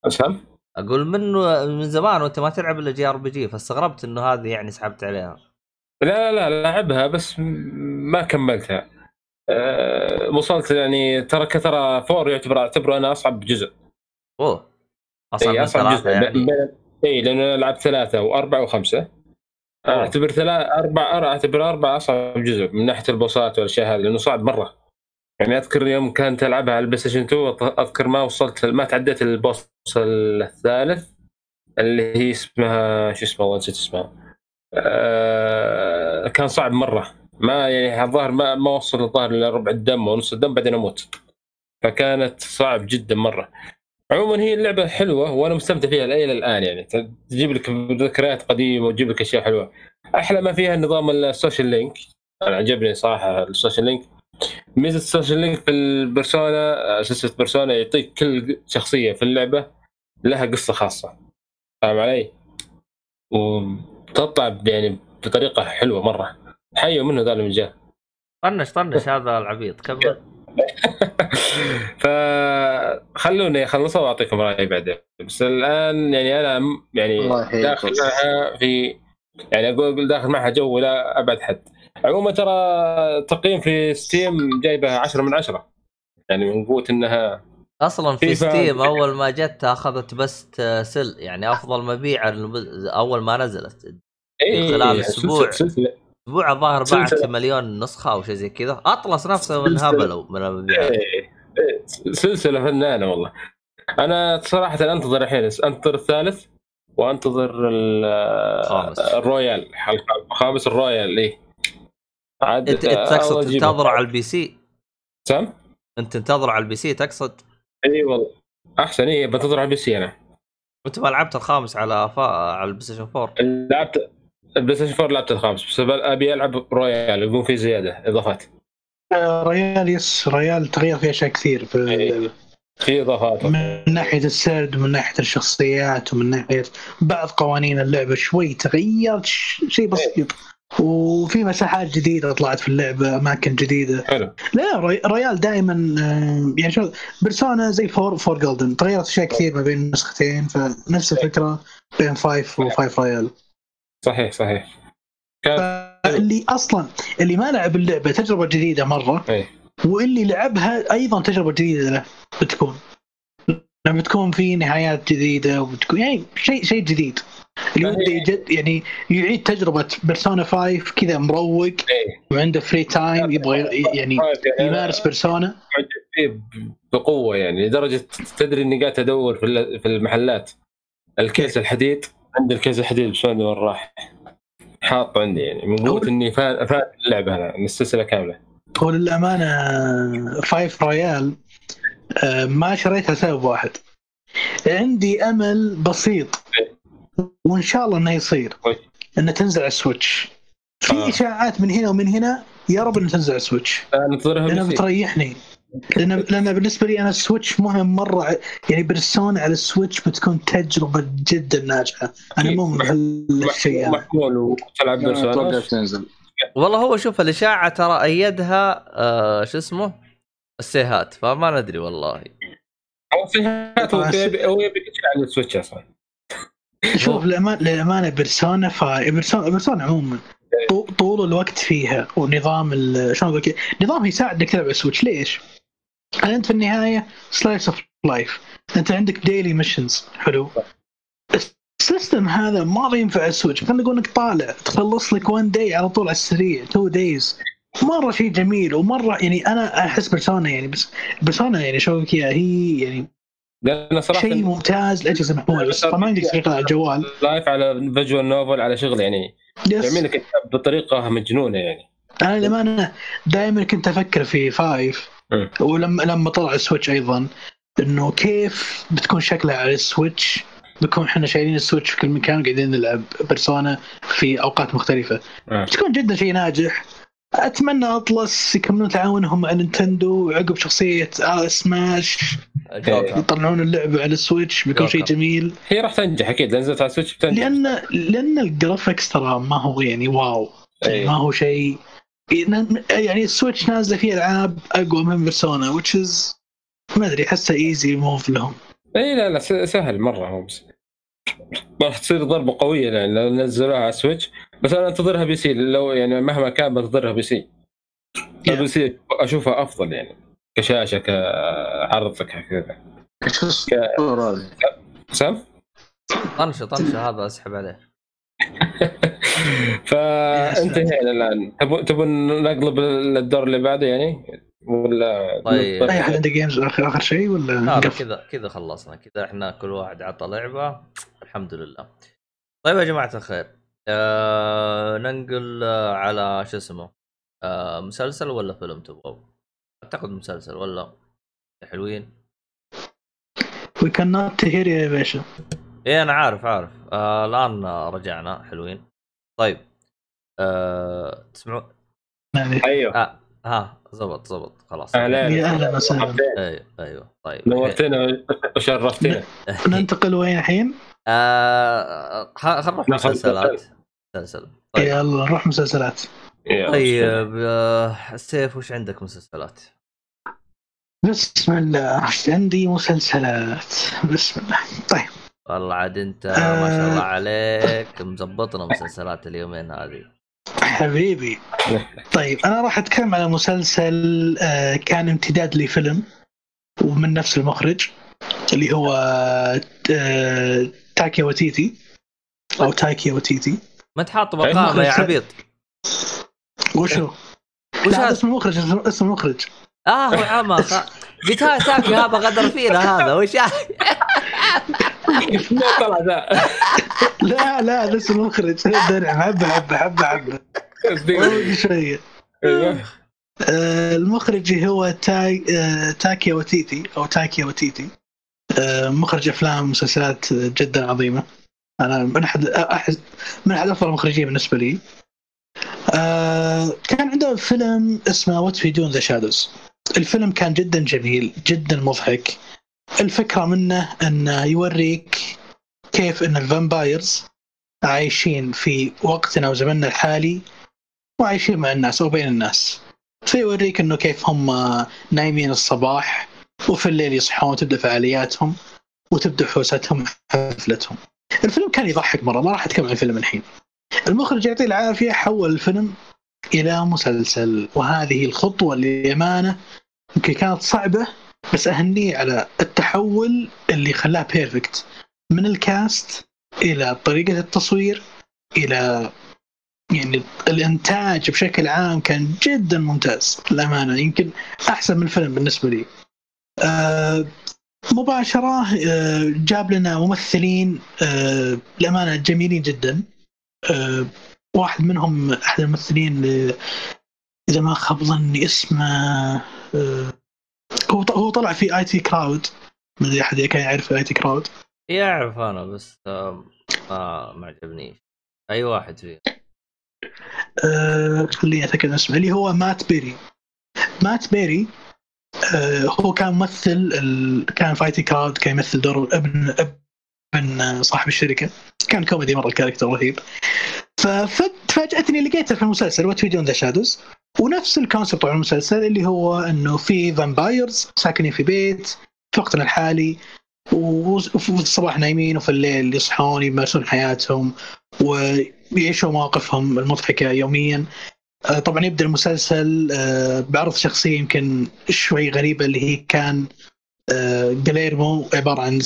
أفهم. أقول من من زمان وأنت ما تلعب إلا JRPG فاستغربت إنه هذه يعني سحبت عليها. لا لا لا لعبها بس ما كملتها. أه وصلت يعني ترى ترى four يعتبر أعتبره أنا أصعب جزء. أوه أصعب أصعب ثلاثة جزء. يعني. اي لأنه أنا لعبت ثلاثة وأربعة وخمسة. أوه. أعتبر ثلاثة أربعة أربعة أعتبر أربعة أصعب جزء من ناحية ال boss ات والأشياء هذه لأنه صعب مرة. يعني أذكر يوم كانت ألعبها على البلاي ستيشن 2 أذكر ما وصلت ما تعديت ال boss الثالث اللي هي اسمها شو والله نسيت اسمها. آه كان صعب مرة. ما يعني الظاهر ما ما وصل الظاهر إلا ربع الدم ونص الدم بعدين أموت. فكانت صعب جدا مرة. عموما هي اللعبة حلوة وأنا مستمتع فيها إلى الآن يعني. تجيب لك ذكريات قديمة وتجيب لك أشياء حلوة. أحلى ما فيها نظام ال social link. أنا عجبني صراحة ال social link. ميزة ال social link في البرسونا سلسله بيرسونا يعطيك كل شخصية في اللعبة لها قصة خاصة. فاهم علي؟ وتطلع يعني بطريقة حلوة مرة. حيوا منه ذا اللي جاء طنش طنش هذا العبيط. كمل فخلوني اخلصها وأعطيكم رأيي بعدين بس الآن يعني أنا يعني. داخل معها في يعني أقول أقول داخل معها جو لا أبعد حد عموما ترى تقييم في ستيم جايبه 10 من 10 يعني من قوة إنها أصلا في. ستيم أول ما جت أخذت best sell يعني أفضل مبيع أول ما نزلت إيه خلال. سلسلة- سلسله أسبوع الظاهر باعت. مليون نسخة أو شيء زي كذا أطلس نفسه سلسلة. انهبلوا من المبيعات إيه، إيه، سلسلة فنانة والله أنا صراحة أنتظر الحين أنتظر الثالث وأنتظر ال- خامس. الرويال الحلقة الخامس الرويال إيه عاد انت تقصد. تنتظره على ال PC سام؟ أنت تنتظره على ال PC تقصد اي والله أحسن اي بنتظر على ال PC أنا أنت ما لعبت الخامس على فا... على البلاي ستيشن 4 لعبت البلاي ستيشن 4 لعبت الخامس بس أبي ألعب رويال يكون في زيادة إضافات. رويال yes رويال تغير فيه أشياء كثير في إيه. في إضافات. من ناحية السرد ومن ناحية الشخصيات ومن ناحية بعض قوانين اللعبة شوي تغيرت شيء بسيط. وفي مساحات جديدة طلعت في اللعبة أماكن جديدة. حلو. لا رو- رويال دائما يعني شو Persona زي four four Golden. تغيرت أشياء كثير ما بين النسختين فنفس الفكرة بين five و five Royal صحيح صحيح. اللي أصلا اللي ما لعب اللعبة تجربة جديدة مرة إيه. واللي لعبها أيضا تجربة جديدة له بتكون. لما بتكون في نهايات جديدة وبتكون يعني شيء شيء جديد. اللي ما هي- ودي يجد يعني يعيد تجربة Persona 5 كذا مروق إيه. وعنده free time يبغى يعني يمارس Persona بقوة يعني لدرجة تدري إني قاعد أدور في ال- في المحلات. ال case الحديد. عندي ال case الحديد بشلون وين راح حاطه عندي يعني من قوة إني فاهم اللعبة أنا من السلسلة كاملة هو للأمانة five Royal آه، ما شريتها لسبب واحد عندي أمل بسيط وإن شاء الله إنه يصير؟ إنه تنزل على ال Switch في آه. إشاعات من هنا ومن هنا يا رب إنه تنزل على ال Switch ننتظرها لانها بيصير. بتريحني لأن لأن بالنسبة لي أنا ال Switch مهم مرة يعني Persona على ال Switch بتكون تجربة جدا ناجحة. أنا. مو من هالشيء هذا محمول وتلعب لا، أتوقع Persona تنزل. والله هو شوف الاشاعه ترى أيدها آه شو اسمه؟ السيهات فما ندري والله. هو في هو يبي على ال Switch أصلا. شوف للأمان- للأمانة Persona ف Persona, Persona عموما. طو- طول الوقت فيها ونظام ال- شلون أقول لك؟ نظامها يساعدك تلعب على ال Switch ليش؟ أنت في النهاية slice of life أنت عندك daily missions حلو. ال system هذا ما ينفع على ال Switch. خلينا نقول إنك طالع تخلص لك 1 day على طول على السريع 2 days مرة شيء جميل ومرة يعني أنا أحس Persona يعني بس Persona يعني شو أقول لك إياها، هي يعني لأن صراحة شيء ممتاز لأجهزة محمولة. بس ما عندك تشغيل على الجوال life على visual novel على شغل يعني. يعمل لك بطريقة مجنونة يعني. أنا للامانه دائما كنت أفكر في five. ولما لما طلع ال Switch أيضا إنه كيف بتكون شكلها على ال Switch؟ بنكون إحنا شايلين ال Switch في كل مكان قاعدين نلعب Persona في أوقات مختلفة. آه. بتكون جدا شيء ناجح. أتمنى Atlus يكملون تعاونهم مع Nintendo وعقب شخصية آه Smash. Joker يطلعون اللعبه على ال Switch بيكون شيء. جميل. هي راح تنجح أكيد لأن نزلت على ال Switch بتنجح. لأن لأن ال graphics ترى ما هو يعني wow. إيه. ما هو شيء يعني ال Switch نازلة فيه ألعاب أقوى من Persona which is ما أدري احسها easy move لهم. إي لا لا س- سهل مرة هو بس راح تصير ضربة قوية يعني لو نزلوها على ال Switch. بس أنا أنتظرها PC لو يعني مهما كان بنتظرها PC. ال PC أشوفها أفضل يعني كشاشة كعرض كذا. شو الصورة هذه؟ سام؟ طنشة طنشة هذا أسحب عليه. فانتهينا الآن. تبون تبون نقلب للدور اللي بعده يعني؟ ولا طيب. اي احد عنده games اخر آخر شيء ولا لا لا نقفل؟ كذا كذا خلصنا. كذا إحنا كل واحد عطى لعبة. الحمد لله. طيب يا جماعة الخير. آه ننقل آه، على شو اسمه؟ آه مسلسل ولا فيلم تبغوا؟ أعتقد مسلسل ولا؟ حلوين. وي كان نوت هير يا باشا. إيه أنا عارف عارف. آه الآن رجعنا. حلوين. طيب. آه تسمعون؟ يعني أيوه. آه ها زبط زبط. خلاص. أهلا. يا أهلا وسهلا. أيوه أيوه. طيب نورتنا وشرفتنا. ننتقل وين الحين؟ آه خلينا نروح مسلسلات. مسلسل. طيب. يلا نروح مسلسلات. طيب آه، السيف وش عندك مسلسلات؟ بسم الله. عندي مسلسلات. بسم الله. طيب. والله عاد انت ما شاء الله آه. عليك مزبطنا مسلسلات اليومين هذه حبيبي طيب أنا راح أتكلم على مسلسل آه، كان امتداد لفيلم ومن نفس المخرج اللي هو آه، تاكي وتيتي أو تاكي وتيتي ما انت حاط طيب، بقامه يا عبيط وشو؟ وش هذا هذا؟ اسم المخرج اسم اسم المخرج آه هو عمى قلت هاي تاكي هذا غدر فينا هذا وش طلع ذا. لا لا اسم المخرج درع حبه حبه حبه حبه. شوية. أيوه. آه، المخرج هو تاي آه، Taika Waititi أو Taika Waititi آه، مخرج أفلام ومسلسلات جدا عظيمة. أنا من أحد أحد من أحد أفضل المخرجين بالنسبة لي. كان عنده فيلم اسمه What We Do in the Shadows الفيلم كان جدا جميل جدا مضحك الفكرة منه انه يوريك كيف إن ال vampires عايشين في وقتنا وزمننا الحالي وعايشين مع الناس أو بين الناس فيوريك إنه كيف هم نايمين الصباح وفي الليل يصحون وتبدأ فعالياتهم وتبدأ حوستهم حفلتهم. الفيلم كان يضحك مرة ما راح أتكلم عن الفيلم الحين. المخرج يعطيه العافية حول الفيلم إلى مسلسل وهذه الخطوة للأمانة يمكن كانت صعبة بس أهنيه على التحول اللي خلاه perfect من الكاست إلى طريقة التصوير إلى يعني الإنتاج بشكل عام كان جدا ممتاز للأمانة يمكن أحسن من الفيلم بالنسبة لي. آه مباشرة آه جاب لنا ممثلين آه للأمانة جميلين جدا. آه واحد منهم أحد الممثلين إذا ما خاب ظني اسمه آه هو هو طلع في IT Crowd. ما أدري أحد كان يعرف IT Crowd. يعرف أنا بس آم، ما عجبنيش أي واحد فيه؟ آه، خليني اتاكد اسمه. اللي هو Matt Berry. Matt Berry آه، هو كان ممثل ال... كان في IT Crowd كان يمثل دور ابن ابن صاحب الشركة. كان كوميدي مرة ال character رهيب. ففاجاتني لقيته في المسلسل What We Do in the Shadows ونفس ال concept طبعا المسلسل اللي هو إنه في vampires ساكنين في بيت في وقتنا الحالي وفي الصباح نايمين وفي الليل يصحون يمارسون حياتهم ويعيشوا مواقفهم المضحكة يوميا. آه، طبعا يبدأ المسلسل آه، بعرض شخصية يمكن شوي غريبة اللي هي كان آه، جليرمو عبارة عن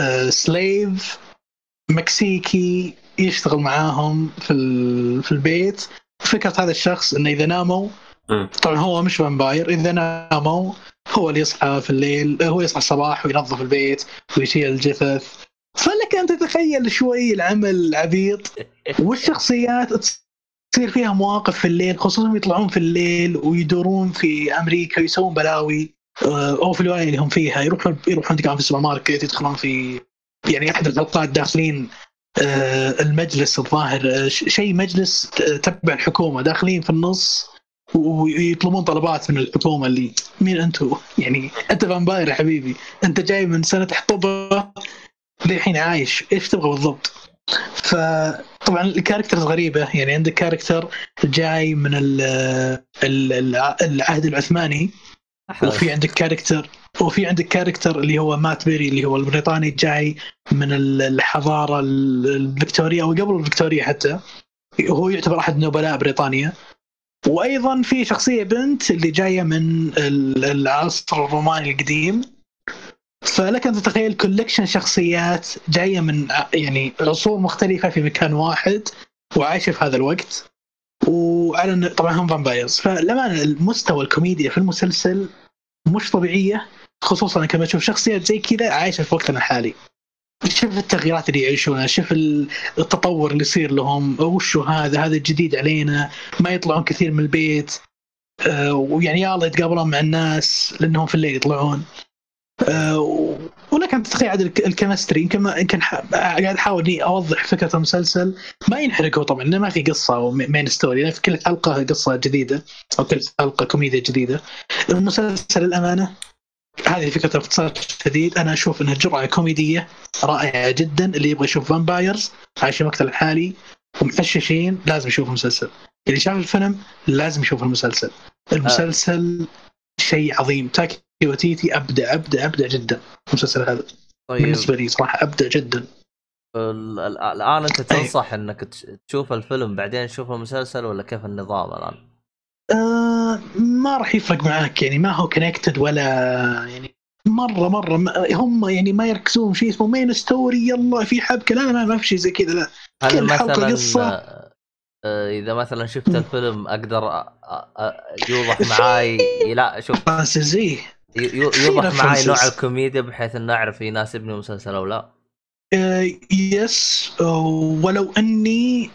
آه، slave مكسيكي يشتغل معاهم في في البيت فكرة هذا الشخص إنه إذا ناموا. طبعا هو مش vampire إذا ناموا هو اللي يصحى في الليل هو يصحى الصباح وينظف البيت ويشيل الجثث فلك أن تتخيل شوي العمل عبيط والشخصيات تصير فيها مواقف في الليل خصوصا يطلعون في الليل ويدورون في أمريكا ويسوون بلاوي آه، أو في الولاية اللي هم فيها يروحون يروحون في السوبر ماركت يدخلون في يعني أحد الحلقات داخلين آه، المجلس الظاهر آه، شيء مجلس تبع الحكومة داخلين في النص ويطلبون طلبات من الحكومة اللي مين أنتم؟ يعني أنت vampire يا حبيبي أنت جاي من سنة حطبه للحين عايش إيش تبغى بالضبط؟ فطبعا ال characters غريبة يعني عندك character جاي من ال ال الع- العهد العثماني وفي عندك character وفي عندك character اللي هو مات بيري اللي هو البريطاني جاي من ال- الحضارة ال- الفكتوريه أو قبل الفكتوريه حتى. هو يعتبر أحد نبلاء بريطانيا. وأيضا في شخصية بنت اللي جاية من ال- العصر الروماني القديم. فلك أن تتخيل collection شخصيات جاية من يعني عصور مختلفة في مكان واحد وعايشة في هذا الوقت. وعلى طبعا هم vampires فلما المستوى الكوميديا في المسلسل مش طبيعية خصوصا كما تشوف شخصيات زي كذا عايشة في وقتنا الحالي. شوف التغييرات اللي يعيشونها شوف ال- التطور اللي يصير لهم وشو هذا هذا الجديد علينا ما يطلعون كثير من البيت آه، ويعني يلا يتقابلون مع الناس لأنهم في الليل يطلعون. آه، و- ولك أن تتخيل عاد ال ch- ال chemistry. يمكن يمكن قاعد أحاول إني أوضح فكرة المسلسل. ما ينحرق هو طبعا لأنه ما في قصة و main story لأن في كل حلقه قصة جديدة أو كل حلقه كوميديا جديدة. المسلسل للأمانة هذه فكرة باختصار شديد أنا أشوف إنها جرعة كوميدية رائعة جدا اللي يبغى يشوف vampires عايشين وقتنا الحالي ومحششين لازم يشوف المسلسل. اللي شاف الفيلم لازم يشوف المسلسل. المسلسل شيء عظيم. تاكي وتيتي أبدع أبدع أبدع جدا. المسلسل هذا طيب. بالنسبة لي صراحة أبدع جدا. الآن أنت تنصح إنك تش- تشوف الفيلم بعدين تشوف المسلسل ولا كيف النظام الآن؟ آه ما راح يفرق معاك يعني ما هو connected ولا يعني مره مرة هم يعني ما يركزون شيء اسمه main story يلا في حبكة لا لا ما- في شيء زي كذا لا هل مثلا قصة. آه، إذا مثلا شفت الفيلم أقدر يوضح معاي لا شوف في يوضح معاي. نوع الكوميديا بحيث إنه أعرف يناسبني المسلسل أو لا yes آه، ولو أني.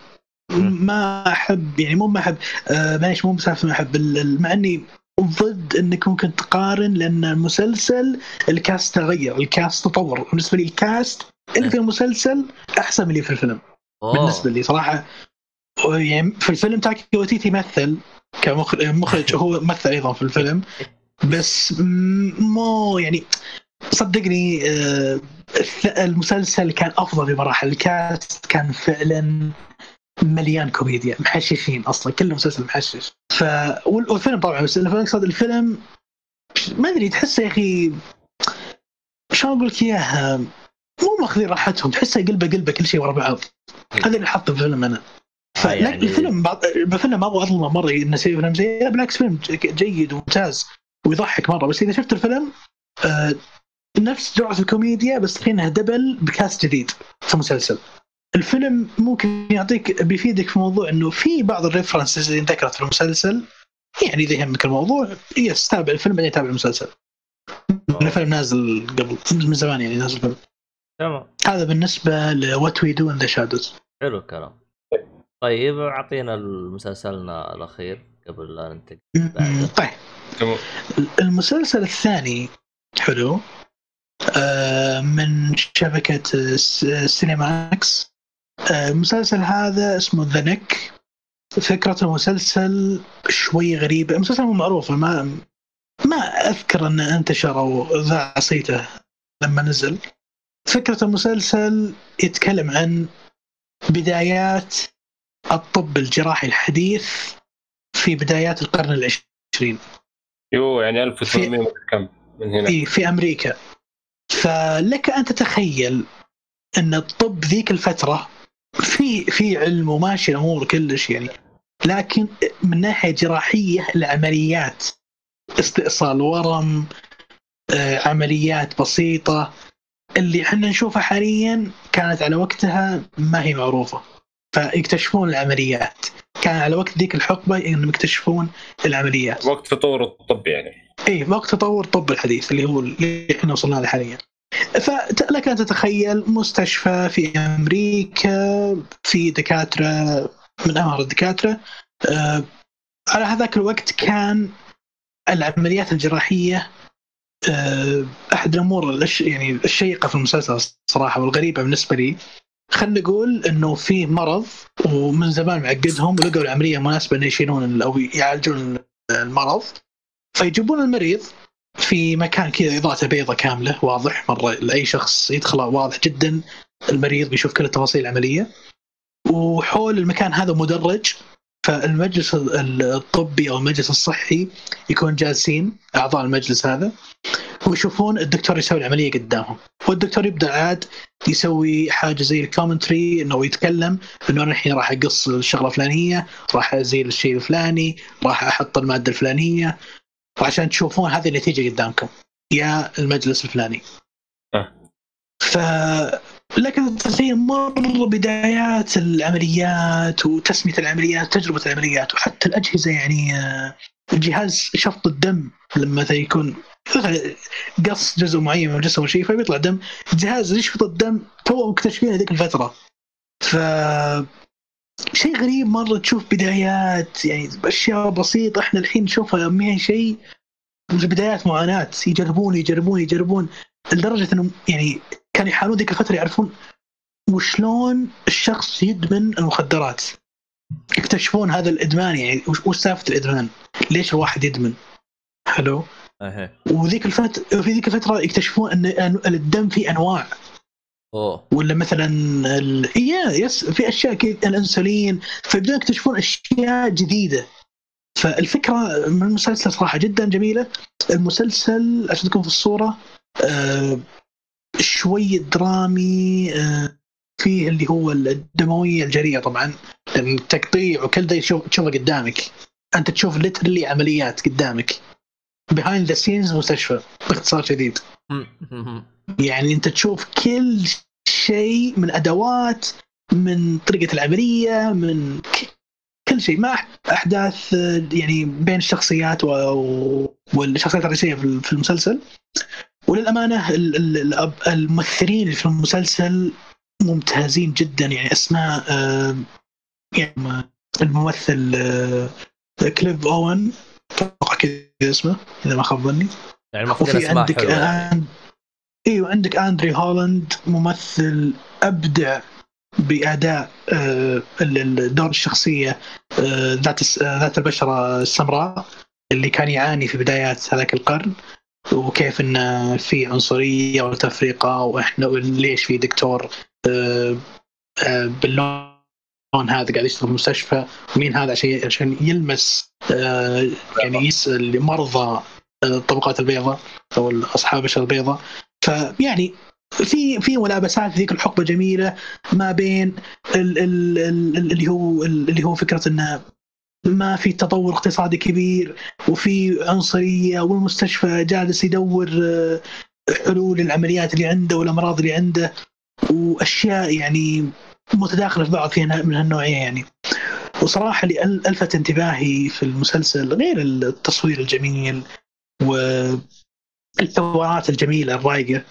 ما أحب يعني مو ما أحب آه، معليش مو بسالفة ما أحب مع أني ضد أنك ممكن تقارن لأن المسلسل ال cast تغير ال cast تطور بالنسبة لي ال cast اللي في المسلسل أحسن من اللي في الفيلم أوه. بالنسبة لي صراحة يعني في الفيلم تاكي وتيتي يمثل كمخرج هو مثل أيضا في الفيلم بس مو يعني صدقني آه، المسلسل كان أفضل بمراحل الكاست كان فعلا مليان كوميديا محششين أصلا كل مسلسل محشش. ف وال- والفيلم طبعا بس أقصد الفيلم ما أدري تحسه يا أخي شلون أقول لك إياها؟ مو ماخذين راحتهم تحسه قلبه قلبه كل شيء ورا بعض. هذا اللي حطه في الفيلم أنا. آه، يعني- الفيلم بعض الفيلم ما أبغى اظلمه مرة إنه فيلم زي بالعكس فيلم جيد وممتاز ويضحك مرة بس إذا شفت الفيلم نفس جرعة الكوميديا بس فينها double ب cast جديد في مسلسل. الفيلم ممكن يعطيك بيفيدك في موضوع إنه في بعض ال references اللي انذكرت في المسلسل يعني إذا يهمك الموضوع yes تابع الفيلم بعدين تابع المسلسل. الفيلم نازل قبل من زمان يعني نازل قبل. تمام. هذا بالنسبة ل What We Do in the Shadows حلو الكلام. طيب أعطينا مسلسلنا الأخير قبل لا ننتقل. طيب. تمام. المسلسل الثاني حلو. من شبكة Cinemax آه، المسلسل هذا اسمه The Knick فكرة المسلسل شوي غريبة المسلسل مو معروف ما ما أذكر أنه انتشر أو ذاع صيته لما نزل. فكرة المسلسل يتكلم عن بدايات الطب الجراحي الحديث في بدايات القرن العشرين. يو يعني 1800 مدري كم من هنا. في في أمريكا. فلك أن تتخيل أن الطب ذيك الفترة في في علم وماشي الأمور كلش يعني. لكن من ناحية جراحية العمليات استئصال ورم آه، عمليات بسيطة اللي إحنا نشوفها حاليا كانت على وقتها ما هي معروفة. فيكتشفون العمليات. كان على وقت ذيك الحقبة إنهم يكتشفون العمليات. وقت تطور الطب يعني. إي وقت تطور الطب الحديث اللي هو اللي إحنا وصلنا له حاليا. فلك ان تتخيل مستشفى في أمريكا في دكاترة من امهر الدكاترة. آه، على هذاك الوقت كان العمليات الجراحية آه، أحد الأمور يعني الشيقة في المسلسل صراحة والغريبة بالنسبة لي. خلينا نقول إنه في مرض ومن زمان معقدهم ولقوا العملية مناسبة إنه يشيلون أو يعالجون المرض. فيجيبون المريض في مكان كذا إضاءته بيضة كاملة واضح. مرة لأي شخص يدخله واضح جدا المريض بيشوف كل التفاصيل العملية. وحول المكان هذا مدرج فالمجلس الطبي أو المجلس الصحي يكون جالسين أعضاء المجلس هذا ويشوفون الدكتور يسوي العملية قدامهم. والدكتور يبدأ عاد يسوي حاجة زي ال commentary إنه يتكلم إنه أنا الحين راح أقص الشغلة الفلانية راح أزيل الشيء الفلاني راح أحط المادة الفلانية وعشان تشوفون هذه النتيجة قدامكم. يا المجلس الفلاني. أه. ف لكن تخيل مره بدايات العمليات وتسمية العمليات تجربة العمليات وحتى الأجهزة يعني آه، جهاز شفط الدم لما يكون قص جزء معين من الجسم شيء فبيطلع دم. جهاز يشفط الدم تو مكتشفينه ذيك الفترة. ف شيء غريب مرة تشوف بدايات يعني أشياء بسيطة إحنا الحين نشوفها ما هي شيء بدايات معاناة يجربون يجربون يجربون لدرجة انهم يعني كانوا يحاولون ذيك الفترة يعرفون وشلون الشخص يدمن المخدرات. يكتشفون هذا الإدمان يعني وش سالفة الإدمان؟ ليش الواحد يدمن؟ حلو وذيك الفترة في ذيك الفترة يكتشفون إن الدم فيه أنواع. أوه. ولا مثلا ال... يا yes في أشياء كذا الإنسولين. فيبدون يكتشفون أشياء جديدة. فالفكرة من المسلسل صراحة جدا جميلة. المسلسل عشان تكون في الصورة آه شوي درامي آه فيه اللي هو الدموية الجريئة طبعا. التقطيع وكل يشوف تشوفه قدامك. أنت تشوف literally عمليات قدامك. behind the scenes مستشفى باختصار شديد. يعني أنت تشوف كل شيء من أدوات من طريقة العملية من كل شيء. مع أحداث آه، يعني بين الشخصيات و- والشخصيات الرئيسية في المسلسل. وللأمانة الممثلين اللي في المسلسل ممتازين جدا. يعني أسماء يعني الممثل آه، كليف أوين أتوقع كذا اسمه إذا ما خاب ظني. يعني وفي عندك. آن... إيوه عندك آندري هولاند ممثل أبدع بأداء آه، دور الشخصية آه، ذات ذات البشرة السمراء اللي كان يعاني في بدايات هذاك القرن. وكيف إن في عنصرية وتفرقه وإحنا ليش في دكتور آه، آه، باللون هذا قاعد يشتغل في المستشفى ومين هذا عشان عشان يلمس آه، يعني يسال مرضى الطبقات البيضاء أو أصحاب البشره البيضاء فيعني في في ملابسات ذيك الحقبة جميلة ما بين ال ال ال اللي هو اللي هو فكرة انه ما في تطور اقتصادي كبير وفي عنصرية والمستشفى جالس يدور آه، حلول للعمليات اللي عنده والأمراض اللي عنده وأشياء يعني متداخلة في بعض فيها من هالنوعية يعني. وصراحة اللي ألفت انتباهي في المسلسل غير التصوير الجميل والحوارات الجميلة الرايقة.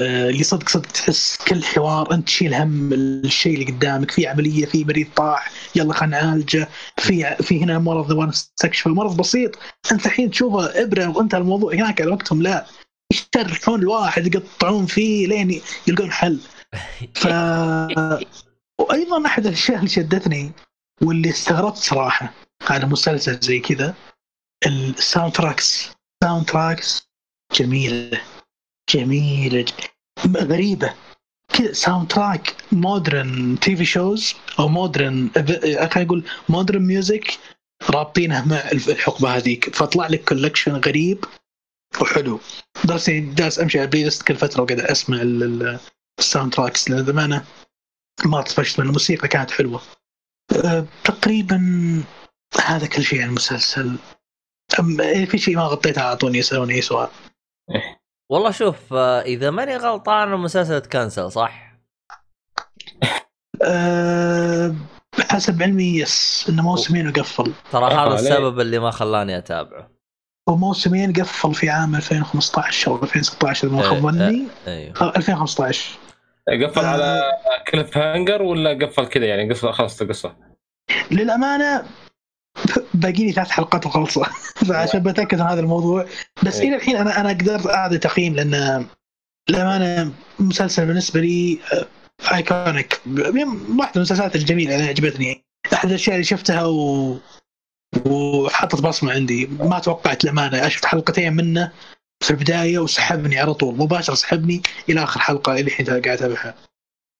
اللي صدق صدق تحس كل حوار انت تشيل هم الشيء اللي قدامك في عملية في مريض طاح يلا خلينا نعالجه في في هنا مرض نبغى نستكشفه مرض بسيط. انت الحين تشوفه ابره وانتهى الموضوع هناك على وقتهم لا. يشرحون الواحد يقطعون فيه لين يلقون حل. ف وأيضا أحد الأشياء اللي شدتني واللي استغربت صراحة على مسلسل زي كذا ال soundtracks soundtracks جميلة. جميله غريبة. كذا soundtrack modern TV shows أو modern خلينا نقول modern music رابطينها مع الحقبة هذيك. فطلع لك collection غريب وحلو. لدرجة جالس أمشي على ال playlist كل فترة وقاعد أسمع ال- ال- ال soundtracks لأن للأمانة ما طفشت من الموسيقى كانت حلوة. أه، تقريبا هذا كل شيء عن المسلسل. أم في شيء ما غطيته اعطوني يسألوني أي سؤال. والله شوف آه، إذا ماني غلطان المسلسل تكنسل صح؟ أه حسب علمي yes إنه موسمين وقفل. ترى آه، هذا. السبب اللي ما خلاني أتابعه. وموسمين قفل في عام 2015 أو 2016 إذا ما خاب إيه، ظني أيوه أو 2015 قفل آه. على cliffhanger ولا قفل كذا يعني؟ قصة خلصت القصة للأمانة باقي لي ثلاث حلقات وخلصه فعشان بتأكد من هذا الموضوع. بس إيه. إلى الحين أنا أنا قدرت أعطي تقييم لأن للأمانة مسلسل بالنسبة لي iconic واحدة من المسلسلات الجميلة اللي عجبتني. أحد الأشياء اللي شفتها و... وحطت بصمة عندي. ما توقعت الامانه شفت حلقتين منه في البداية وسحبني على طول. مباشرة سحبني إلى آخر حلقة اللي الحين قاعد أتابعها.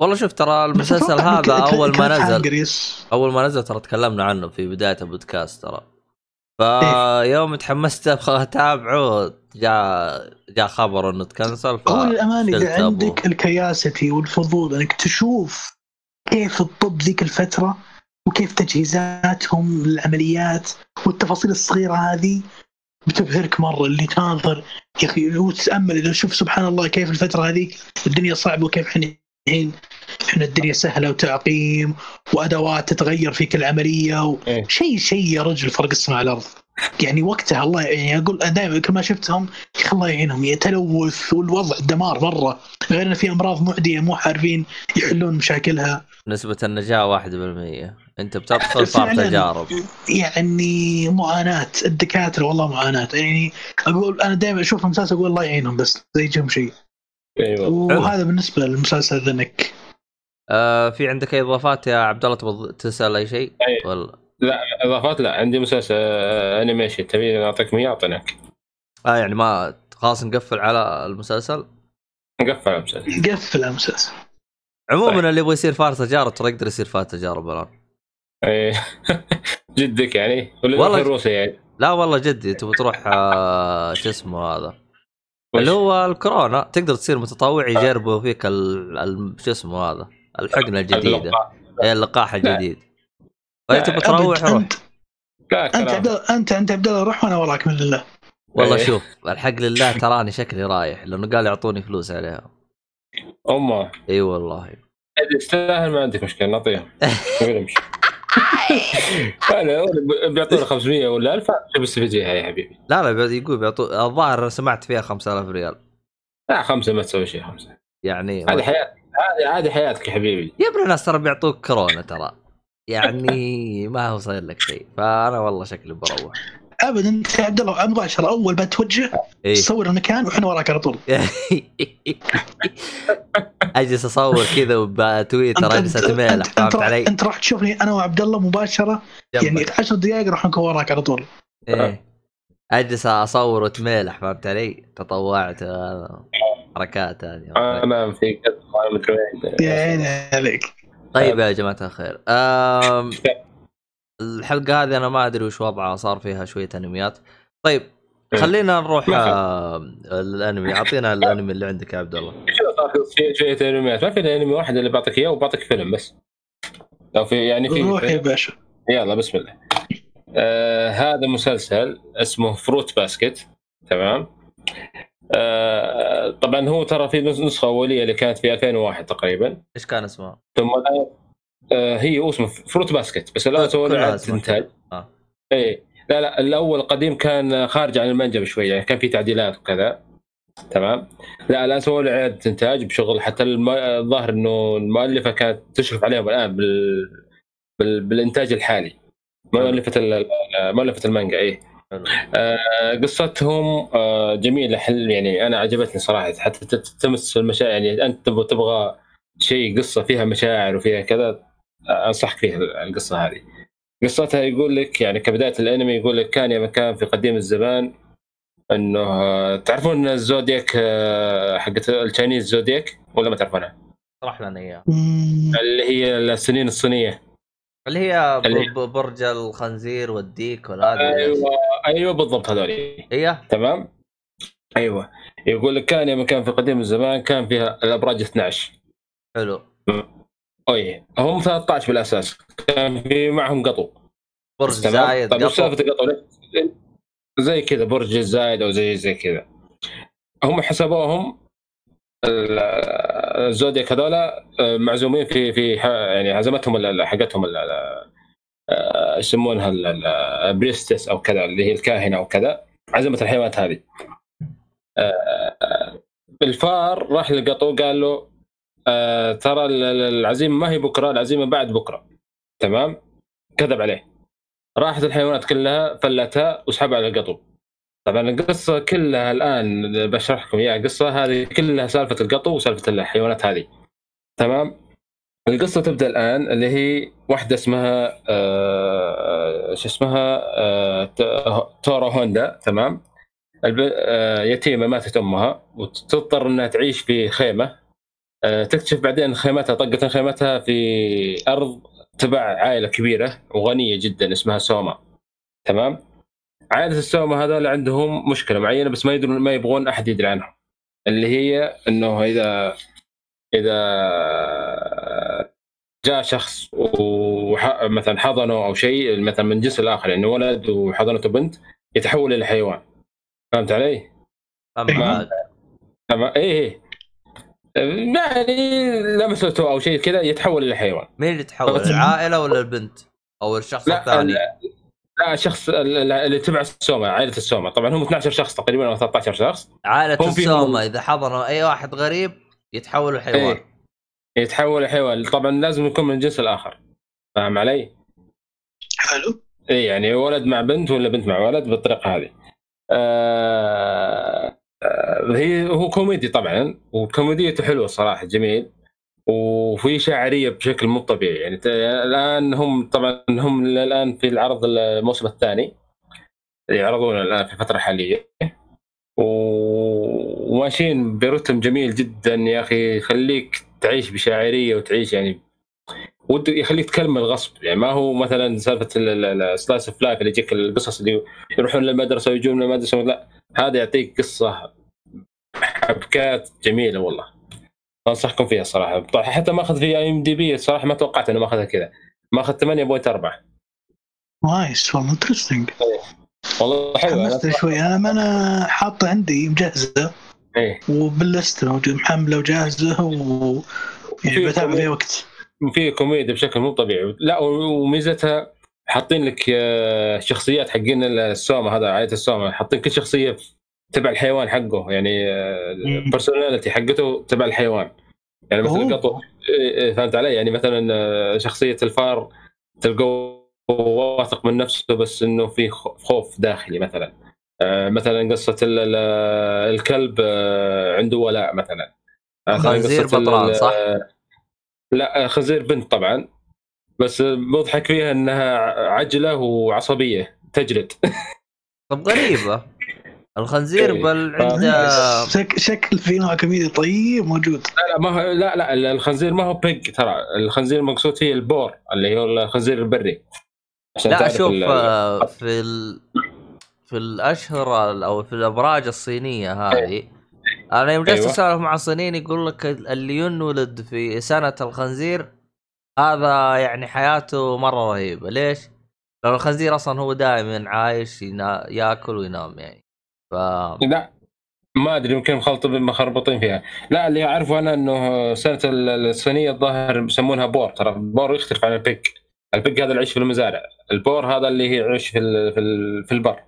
والله شوف ترى المسلسل هذا أول ما نزل. أول ما نزل ترى تكلمنا عنه في بداية البودكاست ترى فيوم تحمست أبغى أتابعه جاء جاء خبر إنه تكنسل هو للامانه إذا. عندك الكياسيتي والفضول إنك تشوف كيف الطب ذيك الفترة وكيف تجهيزاتهم للعمليات والتفاصيل الصغيرة هذه بتبهرك مرة اللي تناظر يا أخي وتتامل إذا شوف سبحان الله كيف الفترة هذيك الدنيا صعبة وكيف إحنا الحين إحنا الدنيا سهلة وتعقيم وأدوات تتغير في كل عملية و... إيه. شيء شيء يا رجل فرق السماء الأرض. يعني وقتها الله يعني أقول دائما كل ما شفتهم يا أخي الله يعينهم. يتلوث والوضع دمار مرة. غير إن في أمراض معدية مو عارفين يحلون مشاكلها. نسبة النجاة 1% أنت بتدخل فعلاً. صار تجارب. يعني معاناة. الدكاترة والله معاناة. يعني أقول أنا دائما أشوف المسلسل أقول الله يعينهم بس. لا يجيهم شيء أيوه وهذا بالنسبة للمسلسل The Knick آه في عندك أي إضافات يا عبد الله تبغى تسأل أي شيء؟ أي. ولا؟ إضافات لا عندي مسلسل آه، animation تبي أعطيك اياه اعطيناك آه يعني ما خلاص نقفل على المسلسل؟ نقفل على المسلسل. قفل المسلسل. عموما طيب. اللي يبغى يصير فار تجارب ترى يقدر يصير فار تجارب الان إيه. جدك يعني؟ ولا والله- روسي يعني؟ لا والله جدي تبغى تروح آه شو اسمه هذا؟ اللي هو الكورونا تقدر تصير متطوع يجربوا فيك ال... ال... شو اسمه هذا الحقنة الجديدة. اللقاح. إيه، اللقاح الجديد. فانت تروح أبد، روح. أنت أنت أنت أنت عبد الله روح وأنا وراك من الله. والله إيه. شوف الحق لله تراني شكلي رايح لأنه قال يعطوني فلوس عليها. أمه. إي والله. إذا يستاهل ما عندك مشكلة نعطيه نقول امشي أنا بيعطونا 500 ولا 1000 شو بستفيد فيها يا حبيبي. لا لا يقول بيعطوا الظاهر سمعت فيها 5000 ريال. لا خمسة ما تسوي شيء خمسة. يعني هذه حياه هذه هذه حياتك يا حبيبي. يا ابن الناس ترى بيعطوك كورونا ترى. يعني ما هو صاير لك شيء فأنا والله شكلي بروح. ابدا أنت يا عبد الله مباشره أول ما توجه إيه. تصور المكان وإحنا وراك على طول. أجلس أصور كذا وبتويتر اجلس اتميلح انت, فهمت علي؟ أنت راح تشوفني أنا وعبد الله مباشرة يعني جنبك. 10 دقائق راح نكون وراك على طول. إيه. أجلس أصور وتميلح فهمت علي؟ تطوعت هذا حركات هذه. أنا في كذا ما مدري وين. يا عيني عليك. طيب يا جماعة الخير. أم... الحلقة هذه أنا ما أدري وش وضعها صار فيها شوية أنميات. طيب خلينا نروح. آه، الأنمي. أعطينا الأنمي اللي عندك يا عبد الله. في شوية أنميات. ما في أنمي واحد اللي بعطيك إياه وبعطيك فيلم بس. لو في يعني في روح يا باشا. يلا بسم الله. آه هذا مسلسل اسمه فروت باسكت تمام؟ آه طبعا هو ترى في نس- نسخة أولية اللي كانت في 2001 تقريبا. إيش كان اسمه؟ ثم هي هو اسمه فروت باسكت بس له كلها اعاده انتاج كذا. آه. إيه لا لا الأول القديم كان خارج عن المانجا بشوية يعني كان في تعديلات وكذا تمام لا الآن سووا له إعادة انتاج بشغل حتى الظاهر إنه المؤلفة كانت تشرف عليهم الآن بال... بال... بالإنتاج الحالي مؤلفة ال... مؤلفة المانجا إيه. آه، قصتهم آه، جميلة حل يعني أنا عجبتني صراحة حتى تمس المشاعر يعني أنت تبغى تبغى شيء قصة فيها مشاعر وفيها كذا آه، انصحك فيها القصة هذه. قصتها يقول لك يعني كبداية الأنمي يقول لك كان يا مكان في قديم الزمان إنه تعرفون الزودياك آه، حقت التشاينيز زودياك؟ ولا ما تعرفونها؟ اشرح لنا اياه مم. اللي هي السنين الصينية. اللي هي برج الخنزير والديك والهذا. أيوه أيوه بالضبط هذول. هي؟ تمام؟ أيوه. يقول لك كان يا مكان في قديم الزمان كان فيها الأبراج 12 حلو. اي هم 13 بالأساس. كان في معهم قطو. برج زايد طيب وش قطو. سالفه القطو ليش- زي كذا برج الزايد أو زي زي كذا. هم حسبوهم ال- الزودياك هذولا آه، معزومين في في يعني عزمتهم حقتهم آه، يسمونها البريستس أو كذا اللي هي الكاهنة أو كذا عزمت الحيوانات هذه. آه، الفار راح للقطو قال له آه، ترى ال- ال- العزيمة ما هي بكرة العزيمة بعد بكرة. تمام؟ كذب عليه. راحت الحيوانات كلها فلتها وسحبها على القطو. طبعا القصة كلها الآن بشرح لكم إياها. القصة هذه كلها سالفة القطو وسالفة الحيوانات هذه. تمام؟ القصة تبدأ الآن اللي هي واحدة اسمها آه شو اسمها؟ آه ت- تورو هوندا. تمام؟ يتيمة ماتت أمها وتضطر إنها تعيش في خيمة. تكتشف بعدين خيمتها طقت خيمتها في أرض تبع عائلة كبيرة وغنية جدا اسمها سوما. تمام؟ عائلة السوما هذول عندهم مشكلة معينة بس ما يدرون ما يبغون أحد يدري عنهم اللي هي إنه إذا إذا جاء شخص ومثلا حضنه أو شيء مثلا من جنس الآخر يعني ولد وحضنته بنت يتحول إلى حيوان. فهمت علي؟ فهمت. معك أما إيه إيه. يعني لمسته أو شيء كذا يتحول إلى حيوان. مين اللي تحول العائلة ولا البنت؟ أو الشخص لا الثاني؟ لا, لا الشخص ال- اللي تبع السوما عائلة السوما طبعا هم 12 شخص تقريبا أو 13 شخص. عائلة السومة إذا حضنوا أي واحد غريب يتحولوا حيوان. إيه. يتحول لحيوان طبعا لازم يكون من الجنس الآخر. فاهم علي؟ حلو. اي يعني ولد مع بنت ولا بنت مع ولد بالطريقة هذه. آه هي هو كوميدي طبعا وكوميديته حلوة صراحة جميل. وفي شاعرية بشكل مو طبيعي يعني الآن هم طبعا هم الآن في العرض الموسم الثاني يعرضونه الآن في الفترة الحاليه وماشيين برتم جميل جدا يا أخي يخليك تعيش بشاعرية وتعيش يعني وده يخليك تكمل غصب يعني ما هو مثلا سالفة ال slice of life اللي يجيك القصص اللي يروحون للمدرسة ويجون من المدرسة لا. هذا يعطيك قصة حبكات جميلة والله. أنصحكم فيها صراحة. طبعاً حتى ماخذ في IMDb الصراحه ما توقعت إنه ماخذها كذا. ماخذ 8.4 nice والله interesting والله حلو. حمست شوي. أنا ما أنا حاطه عندي مجهزة. إيه. وبال list محملة وجاهزة و يعني بتابع في وقت. في كوميديا بشكل مو طبيعي. لا وميزتها حاطين لك آه، شخصيات حقين السوما هذا عائلة السوما حاطين كل شخصية تبع الحيوان حقه يعني. ال personality حقته تبع الحيوان يعني مثلا. قطو إيه، إيه، فهمت علي يعني مثلا آه، شخصية الفار تلقوه واثق من نفسه بس إنه في خوف داخلي مثلا آه، مثلا قصة ال- ال- الكلب آه، عنده ولاء مثلا خنزير بطران، صح؟ لا آه، خنزير بنت طبعا بس مضحك فيها إنها عجلة وعصبية تجلد طب غريبة الخنزير إيه. بل. عنده شك شكل في نوع كوميدي طيب موجود لا لا ما هو لا لا الخنزير ما هو pig ترى الخنزير المقصود فيه ال boar اللي هو الخنزير البري عشان لا تعرف شوف ال- آه، في ال... في الأشهر ال- أو في الأبراج الصينية هذه أنا يوم جلست أيوة. اسولف مع صينيين يقول لك اللي ينولد في سنة الخنزير هذا يعني حياته مرة رهيبة. ليش؟ لأن الخنزير أصلا هو دائما عايش ينا... ياكل وينام يعني. ف لا ما أدري يمكن مخلط مخربطين فيها. لا اللي أعرفه أنا إنه سنة ال- الصينية الظاهر يسمونها boar ترى ال boar يختلف عن ال pig ال pig هذا اللي يعيش في المزارع. ال boar هذا اللي في ال- في ال- في البر.